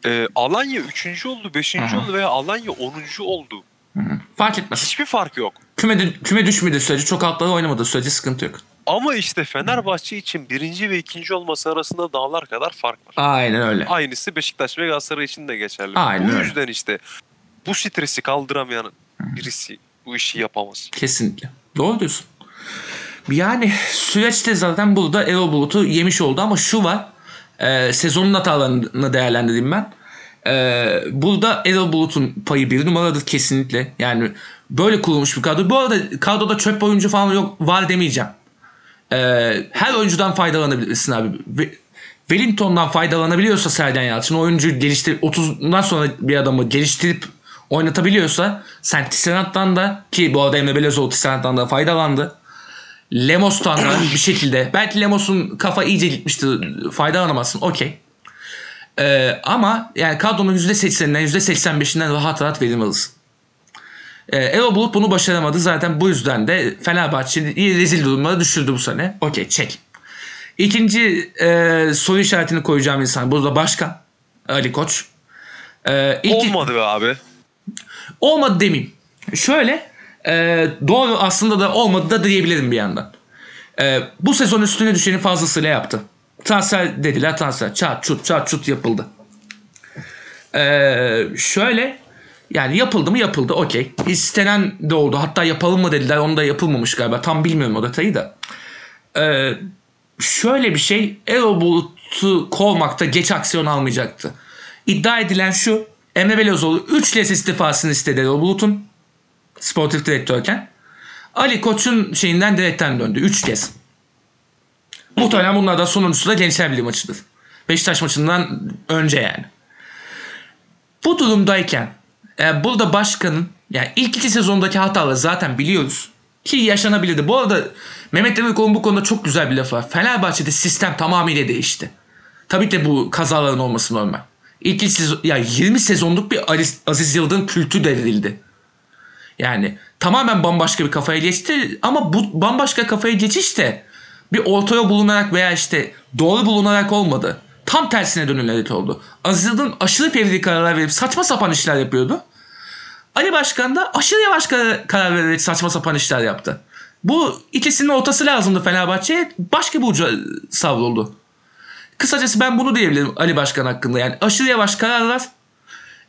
e, Alanya 3. oldu, 5. Hı hı. oldu veya Alanya 10. oldu. Hı hı. Fark etmez. Hiçbir fark yok. Küme, küme düşmediği sürece çok altlara oynamadığı sürece sıkıntı yok. Ama işte Fenerbahçe için birinci ve ikinci olması arasında dağlar kadar fark var. Aynen öyle. Aynısı Beşiktaş ve Galatasaray için de geçerli. Aynen bu öyle. yüzden işte bu stresi kaldıramayan birisi bu işi yapamaz. Kesinlikle. Doğru diyorsun. Yani süreçte zaten burada Erol Bulut'u yemiş oldu ama şu var. E, sezonun hatalarını değerlendireyim ben. E, burada Erol Bulut'un payı bir numaradır kesinlikle. Yani böyle kurulmuş bir kadro. Bu arada kadroda çöp oyuncu falan yok var demeyeceğim. E, her oyuncudan faydalanabilirsin abi. Ve Wellington'dan faydalanabiliyorsa Sergen Yalçın oyuncuyu geliştirip 30'dan sonra bir adamı geliştirip oynatabiliyorsa sen Tisserant'tan da ki bu arada Emre Belözoğlu Tisserant'tan da faydalandı. Lemos'tan da bir şekilde belki Lemos'un kafa iyice gitmişti faydalanamazsın okey. Ee, ama yani kadronun %80'inden %85'inden rahat rahat verim alırsın. Ee, Erol Bulut bunu başaramadı. Zaten bu yüzden de Fenerbahçe'yi rezil durumlara düşürdü bu sene. Okey çek. İkinci e, soru işaretini koyacağım insan burada başkan Ali Koç. Ee, ilk- Olmadı be abi. Olmadı demeyeyim. Şöyle e, doğru aslında da olmadı da diyebilirim bir yandan. E, bu sezon üstüne düşeni fazlasıyla yaptı. Transfer dediler transfer. Çat çut çat çut yapıldı. E, şöyle yani yapıldı mı yapıldı okey. İstenen de oldu. Hatta yapalım mı dediler. Onu da yapılmamış galiba. Tam bilmiyorum o detayı da. E, şöyle bir şey Erol Bulut'u kovmakta geç aksiyon almayacaktı. İddia edilen şu Emre Belözoğlu 3 kez istifasını istedi Erol Bulut'un sportif direktörken. Ali Koç'un şeyinden direkten döndü 3 kez. Muhtemelen bunlardan sonuncusu da Gençler Birliği maçıdır. Beşiktaş maçından önce yani. Bu durumdayken e, burada başkanın yani ilk iki sezondaki hataları zaten biliyoruz. Ki yaşanabilirdi. Bu arada Mehmet Demirkol'un bu konuda çok güzel bir lafı var. Fenerbahçe'de sistem tamamıyla değişti. Tabii ki bu kazaların olması normal. İlk iki sezon, ya 20 sezonluk bir Aziz Yıldırım kültü devrildi. Yani tamamen bambaşka bir kafaya geçti ama bu bambaşka kafaya geçiş de bir ortaya bulunarak veya işte doğru bulunarak olmadı. Tam tersine dönülerek oldu. Aziz Yıldırım aşırı fevri kararlar verip saçma sapan işler yapıyordu. Ali Başkan da aşırı yavaş karar, karar vererek saçma sapan işler yaptı. Bu ikisinin ortası lazımdı Fenerbahçe'ye. Başka bir uca savruldu. Kısacası ben bunu diyebilirim Ali Başkan hakkında. Yani aşırı yavaş kararlar.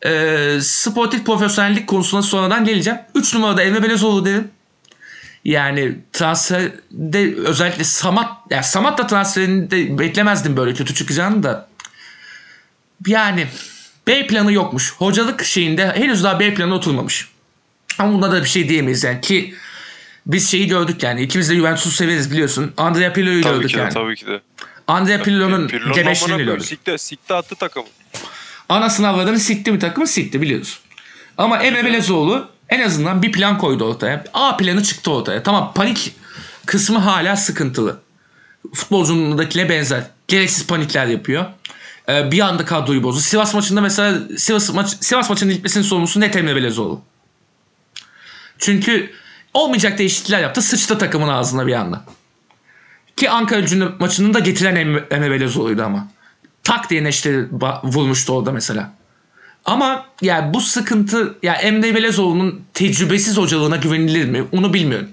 E, sportif profesyonellik konusuna sonradan geleceğim. 3 numarada Emre Belezoğlu derim. Yani transferde özellikle Samat, yani Samat da transferinde beklemezdim böyle kötü çıkacağını da. Yani B planı yokmuş. Hocalık şeyinde henüz daha B planı oturmamış. Ama bunda da bir şey diyemeyiz yani ki biz şeyi gördük yani ikimiz de Juventus'u severiz biliyorsun. Andrea Pirlo'yu Tabii gördük ki de yani. tabii ki de. Andrea Pirlo'nun gebeşliğini gördük. Sikte, sikte attı takımı. Ana sınavlarını sikti bir takımı sikti biliyoruz. Ama Emre Belezoğlu en azından bir plan koydu ortaya. A planı çıktı ortaya. Tamam panik kısmı hala sıkıntılı. Futbolcundakiyle benzer. Gereksiz panikler yapıyor. Ee, bir anda kadroyu bozdu. Sivas maçında mesela Sivas, maç, Sivas maçının gitmesinin sorumlusu net Emre Belezoğlu. Çünkü olmayacak değişiklikler yaptı. Sıçtı takımın ağzına bir anda. Ki Ankara gücü maçının da getiren Emre, Belezoğlu'ydu ama. Tak diye neşteri vurmuştu orada mesela. Ama yani bu sıkıntı ya Emre Belezoğlu'nun tecrübesiz hocalığına güvenilir mi? Onu bilmiyorum.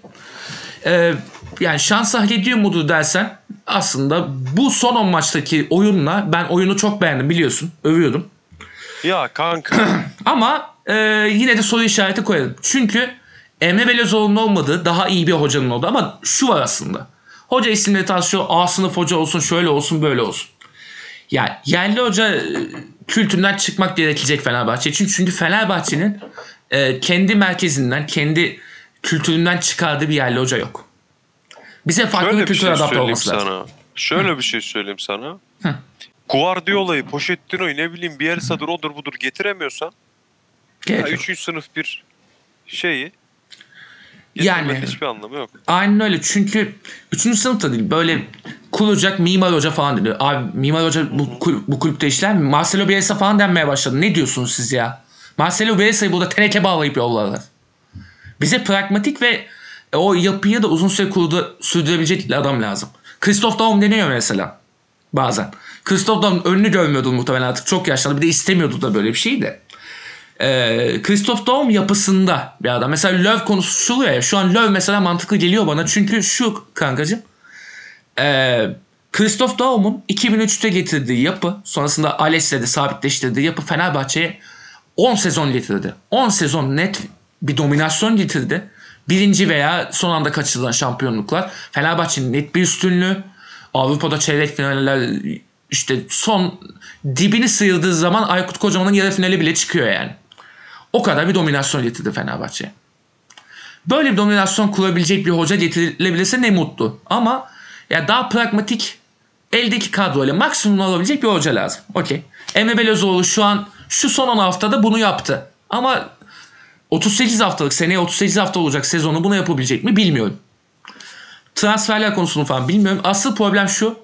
Ee, yani şans hak ediyor mudur dersen aslında bu son 10 maçtaki oyunla ben oyunu çok beğendim biliyorsun. Övüyordum. Ya kanka. [clears throat] Ama e, yine de soru işareti koyarım. Çünkü Emre Belözoğlu'nun olmadığı daha iyi bir hocanın oldu. Ama şu var aslında. Hoca isimleri tartışıyor. A sınıf hoca olsun şöyle olsun böyle olsun. Ya yerli hoca kültüründen çıkmak gerekecek Fenerbahçe. Çünkü, çünkü Fenerbahçe'nin e, kendi merkezinden, kendi kültüründen çıkardığı bir yerli hoca yok. Bize farklı Şöyle bir bir kültür şey adapte olması lazım. sana. Şöyle bir şey söyleyeyim sana. Hı. Guardiola'yı, Pochettino'yu ne bileyim Bielsa'dır odur budur getiremiyorsan Gerek ya üçüncü sınıf bir şeyi Yani- hiçbir anlamı yok. Aynen öyle çünkü 3. sınıfta değil böyle kurulacak mimar hoca falan dedi. Abi mimar hoca bu, kul- bu kulüpte işler mi? Marcelo Bielsa falan denmeye başladı. Ne diyorsunuz siz ya? Marcelo Bielsa'yı burada teneke bağlayıp yollarlar. Bize pragmatik ve o yapıyı da uzun süre kurdu, sürdürebilecek adam lazım. Christoph Daum deniyor mesela bazen. Christoph Daum önünü görmüyordu muhtemelen artık çok yaşlandı. Bir de istemiyordu da böyle bir şeyi de. Ee, Christoph Daum yapısında bir adam. Mesela Löw konuşuluyor ya. Şu an Löw mesela mantıklı geliyor bana. Çünkü şu kankacım. Ee, Christoph Daum'un 2003'te getirdiği yapı sonrasında Ales'le de sabitleştirdiği yapı Fenerbahçe'ye 10 sezon getirdi. 10 sezon net bir dominasyon getirdi. Birinci veya son anda kaçırılan şampiyonluklar. Fenerbahçe'nin net bir üstünlüğü. Avrupa'da çeyrek finaller işte son dibini sıyırdığı zaman Aykut Kocaman'ın yarı finali bile çıkıyor yani. O kadar bir dominasyon getirdi Fenerbahçe. Böyle bir dominasyon kurabilecek bir hoca getirilebilirse ne mutlu. Ama ya daha pragmatik eldeki kadroyla maksimum alabilecek bir hoca lazım. Okey. Emre Belözoğlu şu an şu son 10 haftada bunu yaptı. Ama 38 haftalık seneye 38 hafta olacak sezonu bunu yapabilecek mi bilmiyorum. Transferler konusunu falan bilmiyorum. Asıl problem şu.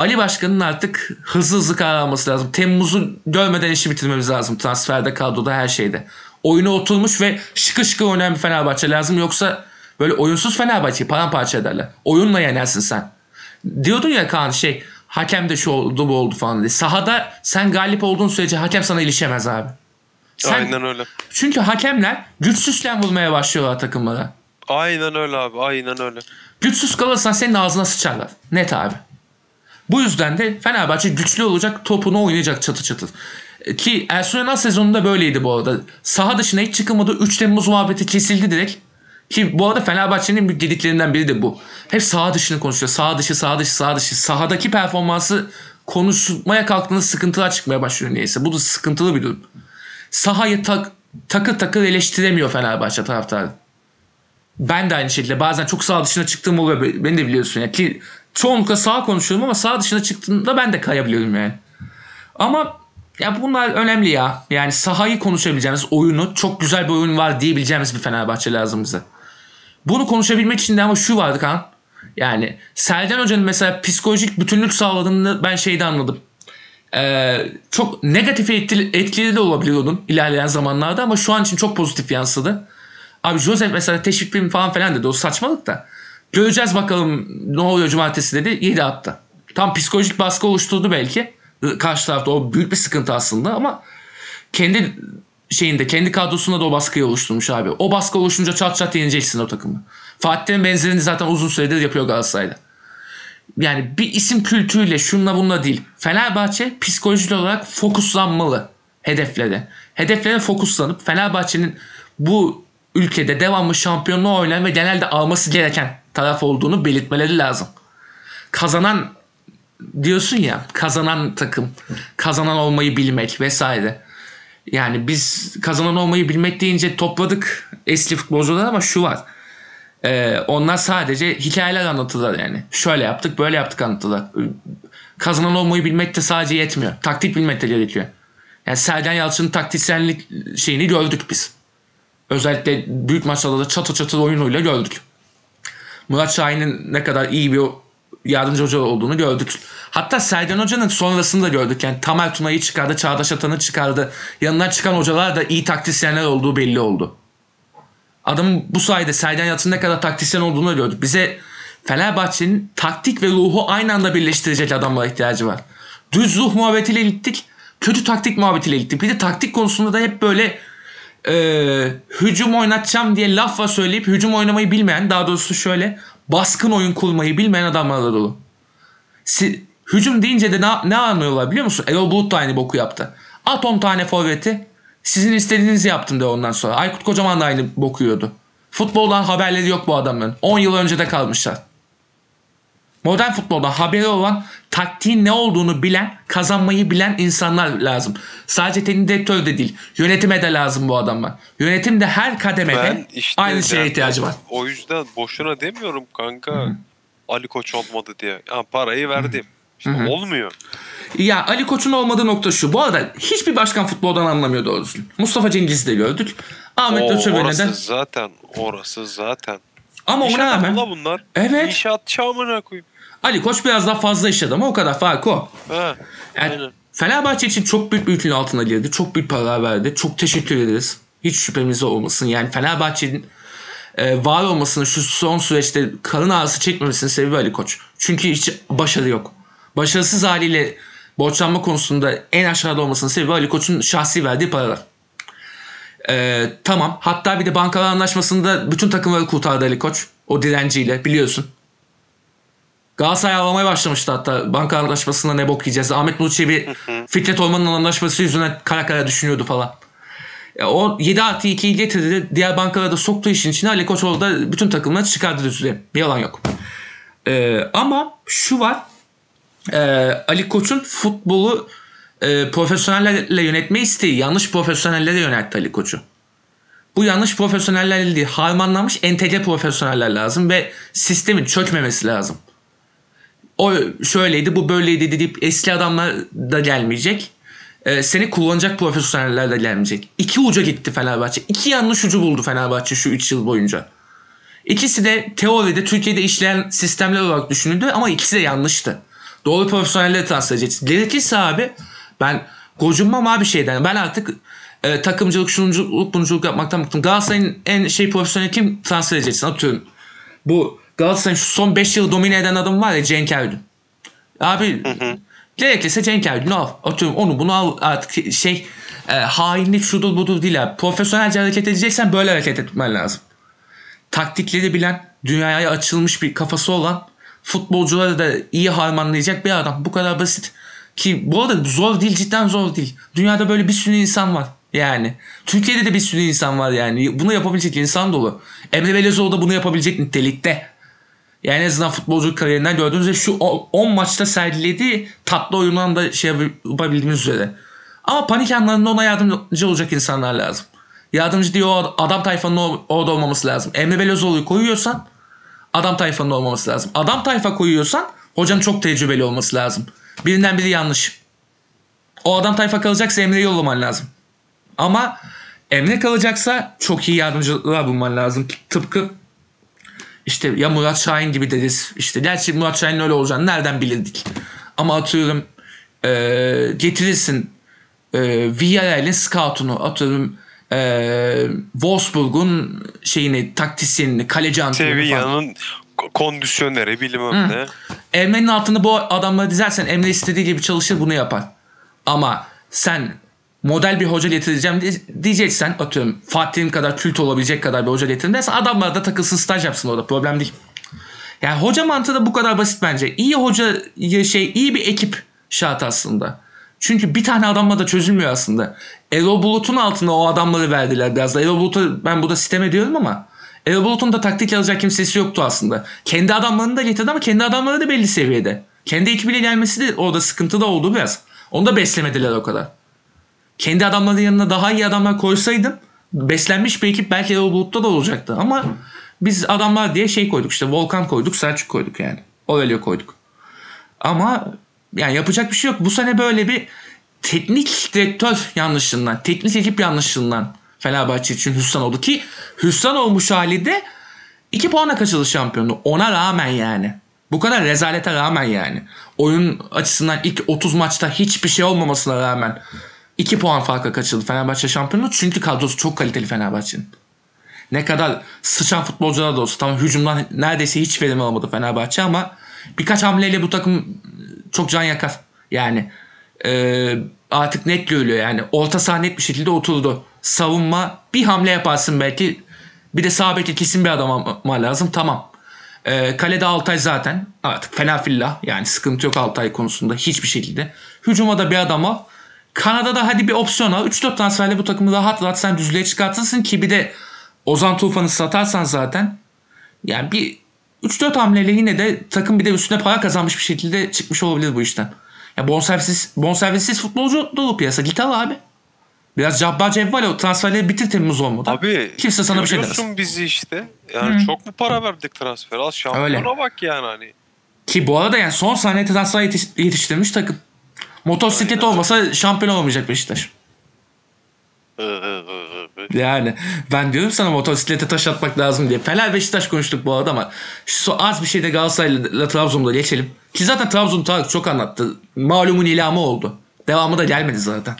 Ali Başkan'ın artık hızlı hızlı karar alması lazım. Temmuz'u görmeden işi bitirmemiz lazım. Transferde, kadroda, her şeyde. Oyuna oturmuş ve şıkır şıkır oynayan bir Fenerbahçe lazım. Yoksa böyle oyunsuz Fenerbahçe'yi paramparça ederler. Oyunla yenersin sen. Diyordun ya Kaan şey hakem de şu oldu bu oldu falan diye. Sahada sen galip olduğun sürece hakem sana ilişemez abi. Sen, Aynen öyle. Çünkü hakemler güçsüzken vurmaya başlıyorlar takımlara. Aynen öyle abi. Aynen öyle. Güçsüz kalırsan senin ağzına sıçarlar. Net abi. Bu yüzden de Fenerbahçe güçlü olacak, topunu oynayacak çatı çatı. E, Ki Ersun Yanal sezonunda böyleydi bu arada. Saha dışına hiç çıkamadı. 3 Temmuz muhabbeti kesildi direkt. Ki bu arada Fenerbahçe'nin büyük gediklerinden biri de bu. Hep saha dışını konuşuyor. Saha dışı, saha dışı, saha dışı. Sahadaki performansı konuşmaya kalktığında sıkıntılar çıkmaya başlıyor neyse. Bu da sıkıntılı bir durum. Sahayı tak, takır takır eleştiremiyor Fenerbahçe taraftarı. Ben de aynı şekilde bazen çok sağ dışına çıktığım oluyor. Beni de biliyorsun ya. Ki çoğunlukla sağ konuşuyorum ama sağ dışına çıktığımda ben de kayabiliyorum yani. Ama ya bunlar önemli ya. Yani sahayı konuşabileceğimiz oyunu çok güzel bir oyun var diyebileceğimiz bir Fenerbahçe lazım bize. Bunu konuşabilmek için de ama şu vardı kan. Yani Selden Hoca'nın mesela psikolojik bütünlük sağladığını ben şeyde anladım. Ee, çok negatif etkili, etkili de olabilir onun ilerleyen zamanlarda ama şu an için çok pozitif yansıdı. Abi Joseph mesela teşvik falan filan dedi o saçmalık da. Göreceğiz bakalım ne oluyor cumartesi dedi 7 attı. Tam psikolojik baskı oluşturdu belki. Karşı tarafta o büyük bir sıkıntı aslında ama kendi şeyinde kendi kadrosunda da o baskıyı oluşturmuş abi. O baskı oluşunca çat çat yeneceksin o takımı. Fatih'in benzerini zaten uzun süredir yapıyor Galatasaray'da. Yani bir isim kültürüyle şunla bunla değil. Fenerbahçe psikolojik olarak fokuslanmalı hedeflere. Hedeflere fokuslanıp Fenerbahçe'nin bu ülkede devamlı şampiyonluğu oynayan ve genelde alması gereken taraf olduğunu belirtmeleri lazım. Kazanan diyorsun ya kazanan takım, kazanan olmayı bilmek vesaire. Yani biz kazanan olmayı bilmek deyince topladık eski futbolcular ama şu var. Ee, onlar sadece hikayeler anlatırlar yani. Şöyle yaptık böyle yaptık anlatırlar. Kazanan olmayı bilmek de sadece yetmiyor. Taktik bilmek de gerekiyor. Yani Sergen Yalçın'ın taktisyenlik şeyini gördük biz. Özellikle büyük maçlarda da çatı çatı oyunuyla gördük. Murat Şahin'in ne kadar iyi bir yardımcı hoca olduğunu gördük. Hatta Sergen Hoca'nın sonrasını da gördük. Yani Tamer Tuna'yı çıkardı, Çağdaş Atan'ı çıkardı. Yanından çıkan hocalar da iyi taktisyenler olduğu belli oldu. Adamın bu sayede Sergen Yalçın'ın ne kadar taktisyen olduğunu gördük. Bize Fenerbahçe'nin taktik ve ruhu aynı anda birleştirecek adamlara ihtiyacı var. Düz ruh muhabbetiyle gittik. Kötü taktik muhabbetiyle gittik. Bir de taktik konusunda da hep böyle e, hücum oynatacağım diye lafla söyleyip hücum oynamayı bilmeyen daha doğrusu şöyle baskın oyun kurmayı bilmeyen adamlarla dolu. Si, hücum deyince de ne, ne anlıyorlar biliyor musun? Erol Bulut da aynı boku yaptı. At 10 tane forveti sizin istediğinizi yaptım de ondan sonra. Aykut Kocaman da aynı boku yiyordu. Futboldan haberleri yok bu adamların. 10 yıl önce de kalmışlar. Modern futbolda haberi olan taktiğin ne olduğunu bilen, kazanmayı bilen insanlar lazım. Sadece teknik direktör de değil. Yönetime de lazım bu adamlar. Yönetim de her kademede Ben işte aynı şeye ihtiyacı var. O yüzden boşuna demiyorum kanka. Ali Koç olmadı diye. Ya parayı verdim. İşte olmuyor. Ya Ali Koç'un olmadığı nokta şu. Bu arada hiçbir başkan futboldan anlamıyor doğrusu. Mustafa Cengiz'i de gördük. Ahmet orası de. zaten. Orası zaten. Ama İş ona rağmen la bunlar. Evet. İnşaat çağımına koyayım. Ali Koç biraz daha fazla iş adamı o kadar fark o. Ha. Yani Aynen. Fenerbahçe için çok büyük bir yükün altına girdi. Çok büyük para verdi. Çok teşekkür ederiz. Hiç şüphemiz olmasın. Yani Fenerbahçe'nin e, var olmasını şu son süreçte karın ağrısı çekmemesinin sebebi Ali Koç. Çünkü hiç başarı yok. Başarısız haliyle borçlanma konusunda en aşağıda olmasının sebebi Ali Koç'un şahsi verdiği paralar. E, tamam. Hatta bir de bankalar anlaşmasında bütün takımları kurtardı Ali Koç. O direnciyle biliyorsun. Galatasaray ağlamaya başlamıştı hatta banka anlaşmasında ne bok yiyeceğiz. Ahmet Nur Çebi Fikret Orman'ın anlaşması yüzünden kara kara düşünüyordu falan. Ya o 7 artı 2'yi getirdi. Diğer bankalara da soktu işin içine. Ali Koç orada bütün takımları çıkardı düzlüğe. Bir yalan yok. Ee, ama şu var. Ee, Ali Koç'un futbolu e, profesyonellerle yönetme isteği yanlış profesyonellere yöneltti Ali Koç'u. Bu yanlış profesyonellerle değil harmanlanmış entegre profesyoneller lazım ve sistemin çökmemesi lazım. O şöyleydi bu böyleydi deyip eski adamlar da gelmeyecek. Ee, seni kullanacak profesyoneller de gelmeyecek. İki uca gitti Fenerbahçe. İki yanlış ucu buldu Fenerbahçe şu 3 yıl boyunca. İkisi de teoride Türkiye'de işleyen sistemler olarak düşünüldü ama ikisi de yanlıştı. Doğru profesyonelleri transfer edeceğiz. Gerekirse abi ben gocunmam abi şeyden. Ben artık e, takımcılık, şunculuk, bunculuk yapmaktan bıktım. Galatasaray'ın en şey profesyonel kim transfer edeceksin? Atıyorum. Bu Galatasaray'ın şu son 5 yıl domine eden adam var ya Cenk Ergün. Abi gerekirse Cenk Ergün'ü al. Atıyorum onu bunu al artık şey e, hainlik şudur budur değil abi. Profesyonelce hareket edeceksen böyle hareket etmen lazım taktikleri bilen, dünyaya açılmış bir kafası olan futbolcuları da iyi harmanlayacak bir adam. Bu kadar basit. Ki bu arada zor değil cidden zor değil. Dünyada böyle bir sürü insan var. Yani. Türkiye'de de bir sürü insan var yani. Bunu yapabilecek insan dolu. Emre Belezoğlu da bunu yapabilecek nitelikte. Yani en azından futbolculuk kariyerinden gördüğünüz gibi şu 10 maçta sergilediği tatlı oyundan da şey yapabildiğimiz üzere. Ama panik anlarında ona yardımcı olacak insanlar lazım. Yardımcı diyor o adam tayfanın orada olmaması lazım. Emre Belözoğlu'yu koyuyorsan adam tayfanın olmaması lazım. Adam tayfa koyuyorsan hocanın çok tecrübeli olması lazım. Birinden biri yanlış. O adam tayfa kalacaksa Emre'yi yollaman lazım. Ama Emre kalacaksa çok iyi yardımcılar bulman lazım. Tıpkı işte ya Murat Şahin gibi deriz. İşte gerçi Murat Şahin'in öyle olacağını nereden bilirdik. Ama atıyorum eee, getirirsin eee Villarreal'in scoutunu atıyorum eee Wolfsburg'un şeyini taktisyenini kaleci antrenörü falan. Kondisyoneri bilmem ne. Emre'nin altında bu adamları dizersen Emre istediği gibi çalışır bunu yapar. Ama sen model bir hoca getireceğim diye- diyeceksen atıyorum Fatih'in kadar kült olabilecek kadar bir hoca getirin adamlar da takılsın staj yapsın orada problem değil. Yani hoca mantığı da bu kadar basit bence. İyi hoca şey iyi bir ekip şart aslında. Çünkü bir tane adamla da çözülmüyor aslında. Erol Bulut'un altına o adamları verdiler biraz da. Erol Bulut'u ben burada sitem ediyorum ama Erol Bulut'un da taktik alacak kimsesi yoktu aslında. Kendi adamlarını da getirdi ama kendi adamları da belli seviyede. Kendi ekibiyle gelmesi de orada sıkıntı da oldu biraz. Onu da beslemediler o kadar. Kendi adamların yanına daha iyi adamlar koysaydım beslenmiş bir ekip belki Erol Bulut'ta da olacaktı ama biz adamlar diye şey koyduk işte Volkan koyduk Selçuk koyduk yani. Aurelio koyduk. Ama yani yapacak bir şey yok. Bu sene böyle bir teknik direktör yanlışından, teknik ekip yanlışından Fenerbahçe için hüsran oldu ki hüsran olmuş hali de 2 puana kaçırdı şampiyonluğu. Ona rağmen yani. Bu kadar rezalete rağmen yani. Oyun açısından ilk 30 maçta hiçbir şey olmamasına rağmen 2 puan farka kaçırdı Fenerbahçe şampiyonluğu. Çünkü kadrosu çok kaliteli Fenerbahçe'nin. Ne kadar sıçan futbolcular da olsa tamam hücumdan neredeyse hiç verim alamadı Fenerbahçe ama birkaç hamleyle bu takım çok can yakar. Yani e, artık net görülüyor yani. Orta saha net bir şekilde oturdu. Savunma bir hamle yaparsın belki. Bir de sağ kesin bir adam alman lazım. Tamam. E, kalede Altay zaten. Artık fena fillah. Yani sıkıntı yok Altay konusunda hiçbir şekilde. Hücuma da bir adam al. Kanada'da hadi bir opsiyon al. 3-4 transferle bu takımı rahat rahat sen düzlüğe çıkartırsın ki bir de Ozan Tufan'ı satarsan zaten yani bir 3-4 hamleyle yine de takım bir de üstüne para kazanmış bir şekilde çıkmış olabilir bu işten. Ya bonservissiz, bonservissiz futbolcu dolu piyasa. Git al abi. Biraz cabbar cevval o transferleri bitir Temmuz olmadan. Abi Kimse sana bir şey demez. bizi işte. Yani çok mu para verdik transfer? Al şampiyona Öyle. bak yani hani. Ki bu arada yani son saniye transfer yetiş- yetiştirmiş takım. Motosiklet Aynen. olmasa şampiyon olamayacak Beşiktaş. [laughs] Yani ben diyorum sana motosiklete taş atmak lazım diye. Fener Beşiktaş konuştuk bu arada ama şu az bir şey de Galatasaray'la Trabzon'da geçelim. Ki zaten Trabzon Tarık çok anlattı. Malumun ilamı oldu. Devamı da gelmedi zaten.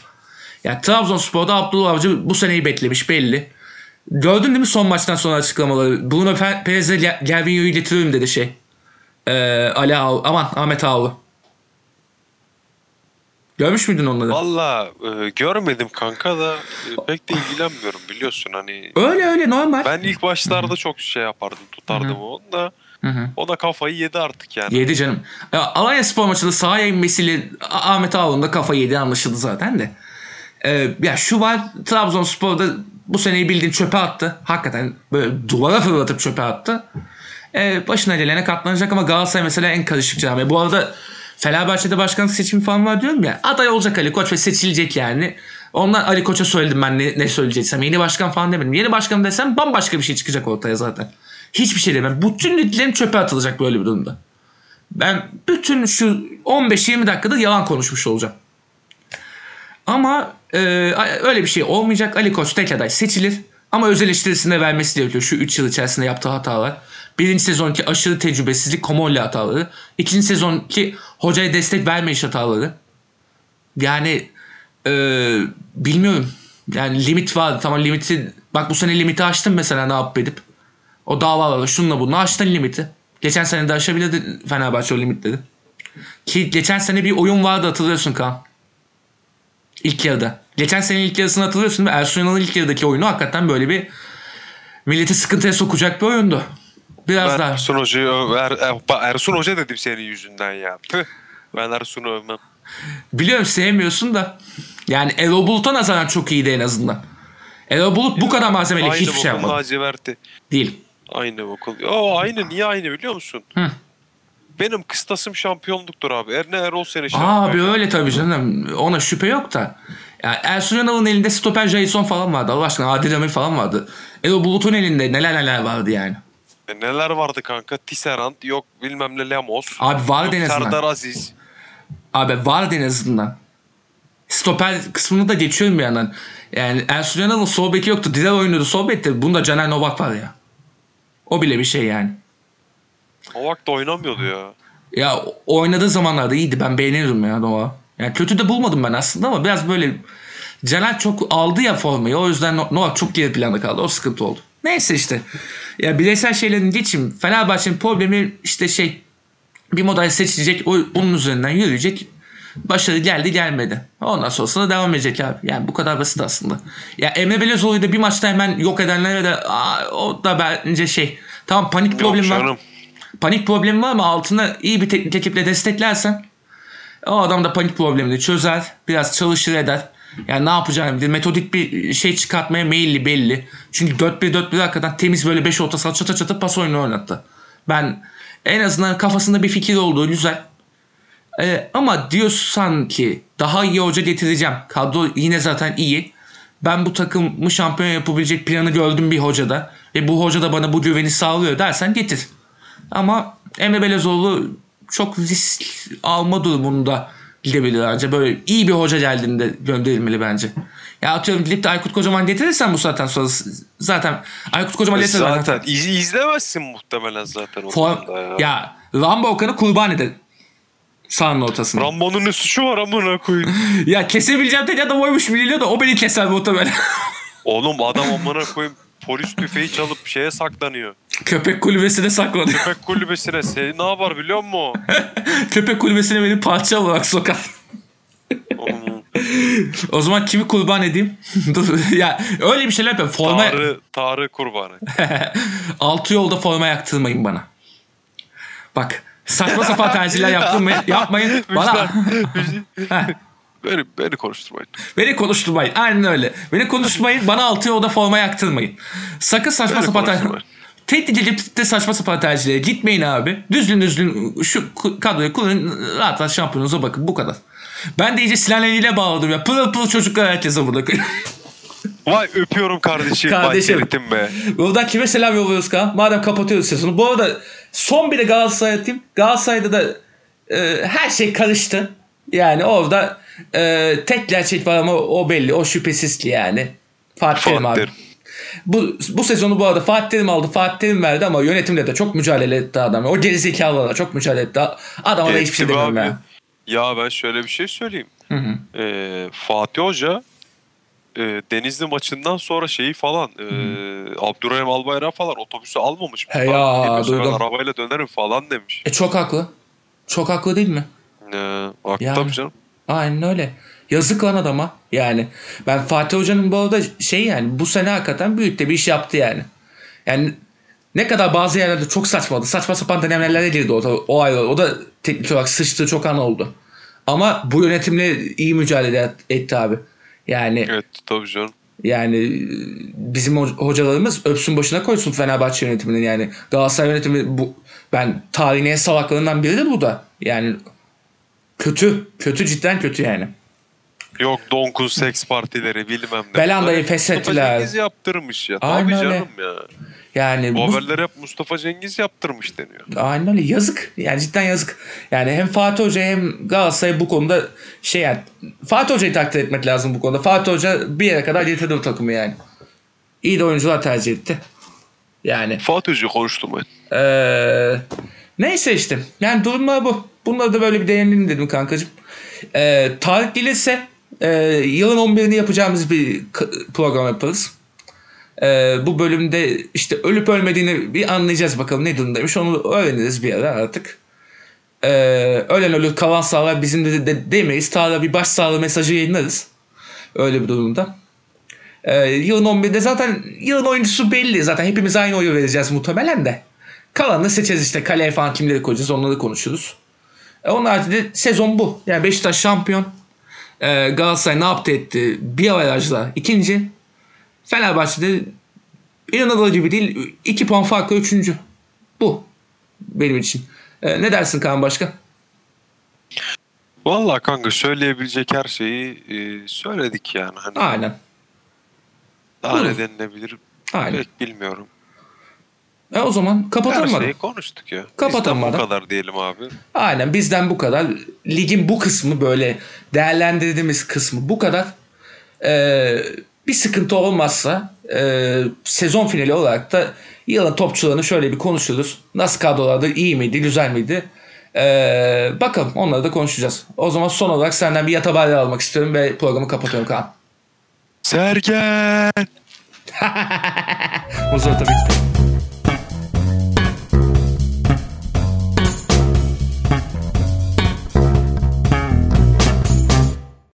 Yani Trabzonspor'da Abdullah Avcı bu seneyi beklemiş belli. Gördün değil mi son maçtan sonra açıklamaları? Bruno Pe- Perez'e Ger- Gervinho'yu getiriyorum dedi şey. Ee, Ali Ağ- aman Ahmet Ağlı. Görmüş müydün onları? Valla e, görmedim kanka da e, pek de ilgilenmiyorum biliyorsun hani. Öyle öyle normal. Ben ilk başlarda çok şey yapardım tutardım onu da. O da kafayı yedi artık yani. Yedi canım. Ya, Alanya Spor maçında sahaya inmesiyle Ahmet Ağaoğlu'nun da kafa yedi anlaşıldı zaten de. Ee, ya şu var Trabzonspor'da bu seneyi bildiğin çöpe attı. Hakikaten böyle duvara fırlatıp çöpe attı. Ee, başına gelene katlanacak ama Galatasaray mesela en karışık cami. Bu arada Fenerbahçe'de başkanlık seçimi falan var diyorum ya. Aday olacak Ali Koç ve seçilecek yani. Ondan Ali Koç'a söyledim ben ne, ne söyleyeceksem. Yeni başkan falan demedim. Yeni başkan desem bambaşka bir şey çıkacak ortaya zaten. Hiçbir şey demem. Bütün liglerin çöpe atılacak böyle bir durumda. Ben bütün şu 15-20 dakikada yalan konuşmuş olacağım. Ama e, öyle bir şey olmayacak. Ali Koç tek aday seçilir. Ama öz eleştirisini de vermesi gerekiyor. Şu 3 yıl içerisinde yaptığı hatalar. Birinci sezonki aşırı tecrübesizlik, Komolli hataları. İkinci sezonki hocaya destek vermeyiş hataları. Yani e, bilmiyorum. Yani limit vardı. Tamam limiti bak bu sene limiti aştım mesela ne yapıp edip. O davalarla şununla bununla aştın limiti. Geçen sene de aşabilirdi Fenerbahçe o limitleri. Ki geçen sene bir oyun vardı hatırlıyorsun Kaan. İlk yarıda. Geçen sene ilk yarısını hatırlıyorsun mi? Ersun Yanal'ın ilk yarıdaki oyunu hakikaten böyle bir milleti sıkıntıya sokacak bir oyundu. Biraz daha. Ersun Hoca'yı er, er- Ersun Hoca dedim senin yüzünden ya. Püh. Ben Ersun'u övmem. Biliyorum sevmiyorsun da. Yani Erol Bulut'a nazaran çok iyiydi en azından. Erol Bulut bu kadar malzemeli Aynı hiçbir şey yapmadı. laciverti. Değil. Aynı bokun. O aynı. Niye aynı biliyor musun? Hı. Benim kıstasım şampiyonluktur abi. Er ne Erol seni şampiyon. Abi öyle tabii canım. Ona şüphe yok da. Yani Ersun Yanal'ın elinde stoper Jason falan vardı. Allah aşkına Adil Ömür falan vardı. Erol Bulut'un elinde neler neler vardı yani. E neler vardı kanka? Tisserand yok bilmem ne Lemos. Abi vardı en azından. Serdar Aziz. Abi vardı en azından. Stoper kısmını da geçiyorum bir yandan. Yani Ersun Yanal'ın sol beki yoktu. Dizel oynuyordu sol bekte. Bunda Caner Novak var ya. O bile bir şey yani. O vakti oynamıyordu ya. Ya oynadığı zamanlarda iyiydi. Ben beğenirim ya Nova. Yani kötü de bulmadım ben aslında ama biraz böyle Caner çok aldı ya formayı. O yüzden No- Novak çok geri planda kaldı. O sıkıntı oldu. Neyse işte. Ya bireysel şeylerin geçim. Fenerbahçe'nin problemi işte şey bir model seçilecek. o- Onun üzerinden yürüyecek. Başarı geldi gelmedi. Ondan sonrasında da devam edecek abi. Yani bu kadar basit aslında. Ya Emre Belözoğlu'yu da bir maçta hemen yok edenlere de aa, o da bence şey. Tamam panik Yok problemi var panik problemi var ama altına iyi bir teknik ekiple desteklersen o adam da panik problemini çözer. Biraz çalışır eder. Yani ne yapacağını bilir. Metodik bir şey çıkartmaya meyilli belli. Çünkü 4-1-4-1 hakikaten temiz böyle 5 orta saha çata çata pas oyunu oynattı. Ben en azından kafasında bir fikir olduğu güzel. Ee, ama diyorsan ki daha iyi hoca getireceğim. Kadro yine zaten iyi. Ben bu takımı şampiyon yapabilecek planı gördüm bir hocada. Ve bu hoca da bana bu güveni sağlıyor dersen getir. Ama Emre Belezoğlu çok risk alma durumunda gidebilir bence. Böyle iyi bir hoca geldiğinde gönderilmeli bence. Ya atıyorum gidip de Aykut Kocaman getirirsen bu saatten sonra zaten Aykut Kocaman E gelirse zaten iz, izlemezsin muhtemelen zaten o Form, ya. ya Rambo Okan'ı kurban eder. Sahanın ortasına. Rambo'nun ne suçu var amına koyayım. [laughs] ya kesebileceğim tek adam oymuş biliyor da o beni keser muhtemelen. [laughs] Oğlum adam amına koyayım polis tüfeği çalıp şeye saklanıyor. Köpek kulübesine saklanıyor. Köpek kulübesine seni ne yapar biliyor musun? [laughs] Köpek kulübesine beni parça olarak sokar. O zaman kimi kurban edeyim? [laughs] Dur ya öyle bir şeyler yapıyorum. Forma, Tarı, Tarı kurbanı. [laughs] altı yolda forma yaktırmayın bana. Bak saçma sapan tercihler yaptırmayın. Yapmayın. Bana beni, beni konuşturmayın. beni konuşturmayın. Aynen öyle. Beni konuşturmayın. Bana altı yolda forma yaktırmayın. Sakın saçma Beni sapan ter- konuşturmayın. Tehdit de saçma sapan tercihlere gitmeyin abi. Düzgün düzgün şu kadroyu kullanın. Rahat rahat şampiyonunuza bakın. Bu kadar. Ben de iyice Sinan eliyle bağladım ya. Pırıl pırıl çocuklar herkese burada. [laughs] Vay öpüyorum kardeşim. Kardeşim. Vay be. Buradan kime selam yolluyoruz Kaan? Madem kapatıyoruz sezonu. Bu arada son bir de Galatasaray atayım. Galatasaray'da da e, her şey karıştı. Yani orada e, tek gerçek var ama o belli. O şüphesiz ki yani. Fatih Terim abi. Bu, bu sezonu bu arada Fatih Terim aldı. Fatih Terim verdi ama yönetimle de çok mücadele etti adam. O gerizekalılarla çok mücadele etti. Adama da hiçbir şey demiyorum abi. ya. Ben şöyle bir şey söyleyeyim. Hı hı. Ee, Fatih Hoca e, Denizli maçından sonra şeyi falan e, Abdurrahim Albayrak falan otobüsü almamış. He ya, geliyorsa duydum. Ben arabayla dönerim falan demiş. E çok haklı. Çok haklı değil mi? Ee, bak Yani. tabii canım. Aynen öyle. Yazık lan adama. Yani ben Fatih Hoca'nın bu arada şey yani bu sene hakikaten büyük de bir iş yaptı yani. Yani ne kadar bazı yerlerde çok saçmadı. Saçma sapan denemelere girdi o, o ayrı. O da teknik olarak sıçtığı çok an oldu. Ama bu yönetimle iyi mücadele et- etti abi. Yani Evet tabii canım. yani e, bizim ho- hocalarımız öpsün başına koysun Fenerbahçe yönetiminin yani. Galatasaray yönetimi bu ben tarihin en salaklarından biridir bu da. Yani kötü. Kötü cidden kötü yani. Yok Donk'un seks partileri bilmem ne. Belanda'yı feshettiler. Mustafa Cengiz yaptırmış ya. Aynen Tabii öyle. canım ya. Yani Bu haberleri hep Mustafa Cengiz yaptırmış deniyor. aynen öyle yazık. Yani cidden yazık. Yani hem Fatih Hoca hem Galatasaray bu konuda şey yani Fatih Hoca'yı takdir etmek lazım bu konuda. Fatih Hoca bir yere kadar getirdi bu takımı yani. İyi de oyuncular tercih etti. Yani Fatih Hoca konuşturmayın. Ee, neyse işte. Yani durumlar bu. Bunları da böyle bir değinelim dedim kankacığım. Ee, Tarık gelirse e, yılın 11'ini yapacağımız bir program yaparız. Ee, bu bölümde işte ölüp ölmediğini bir anlayacağız bakalım ne durumdaymış. Onu öğreniriz bir ara artık. Ee, ölen ölür kalan sağlar bizim de, de demeyiz. Tarık'a bir başsağlığı mesajı yayınlarız. Öyle bir durumda. Ee, yılın 11'de zaten yılın oyuncusu belli. Zaten hepimiz aynı oyu vereceğiz muhtemelen de. Kalanını seçeceğiz işte. Kaleye falan kimleri koyacağız onları konuşuruz. E, onun haricinde sezon bu. Yani Beşiktaş şampiyon. E, Galatasaray ne yaptı etti? Bir averajla ikinci. Fenerbahçe'de inanılır gibi değil. iki puan farklı üçüncü. Bu. Benim için. E, ne dersin Kaan Başkan? Vallahi kanka söyleyebilecek her şeyi e, söyledik yani. Hani Aynen. daha Buyurun. ne denilebilir Aynen. pek bilmiyorum. E, o zaman Her kapatalım mı? şeyi konuştuk ya. Kapatalım Bizden bu kadar diyelim abi. Aynen bizden bu kadar. Ligin bu kısmı böyle değerlendirdiğimiz kısmı bu kadar. Ee, bir sıkıntı olmazsa e, sezon finali olarak da yılın topçularını şöyle bir konuşuruz. Nasıl kadrolardı? iyi miydi? Güzel miydi? Ee, bakalım onları da konuşacağız. O zaman son olarak senden bir yatabarya almak istiyorum ve programı kapatıyorum Kaan. Sergen! [laughs] Uzata bitti.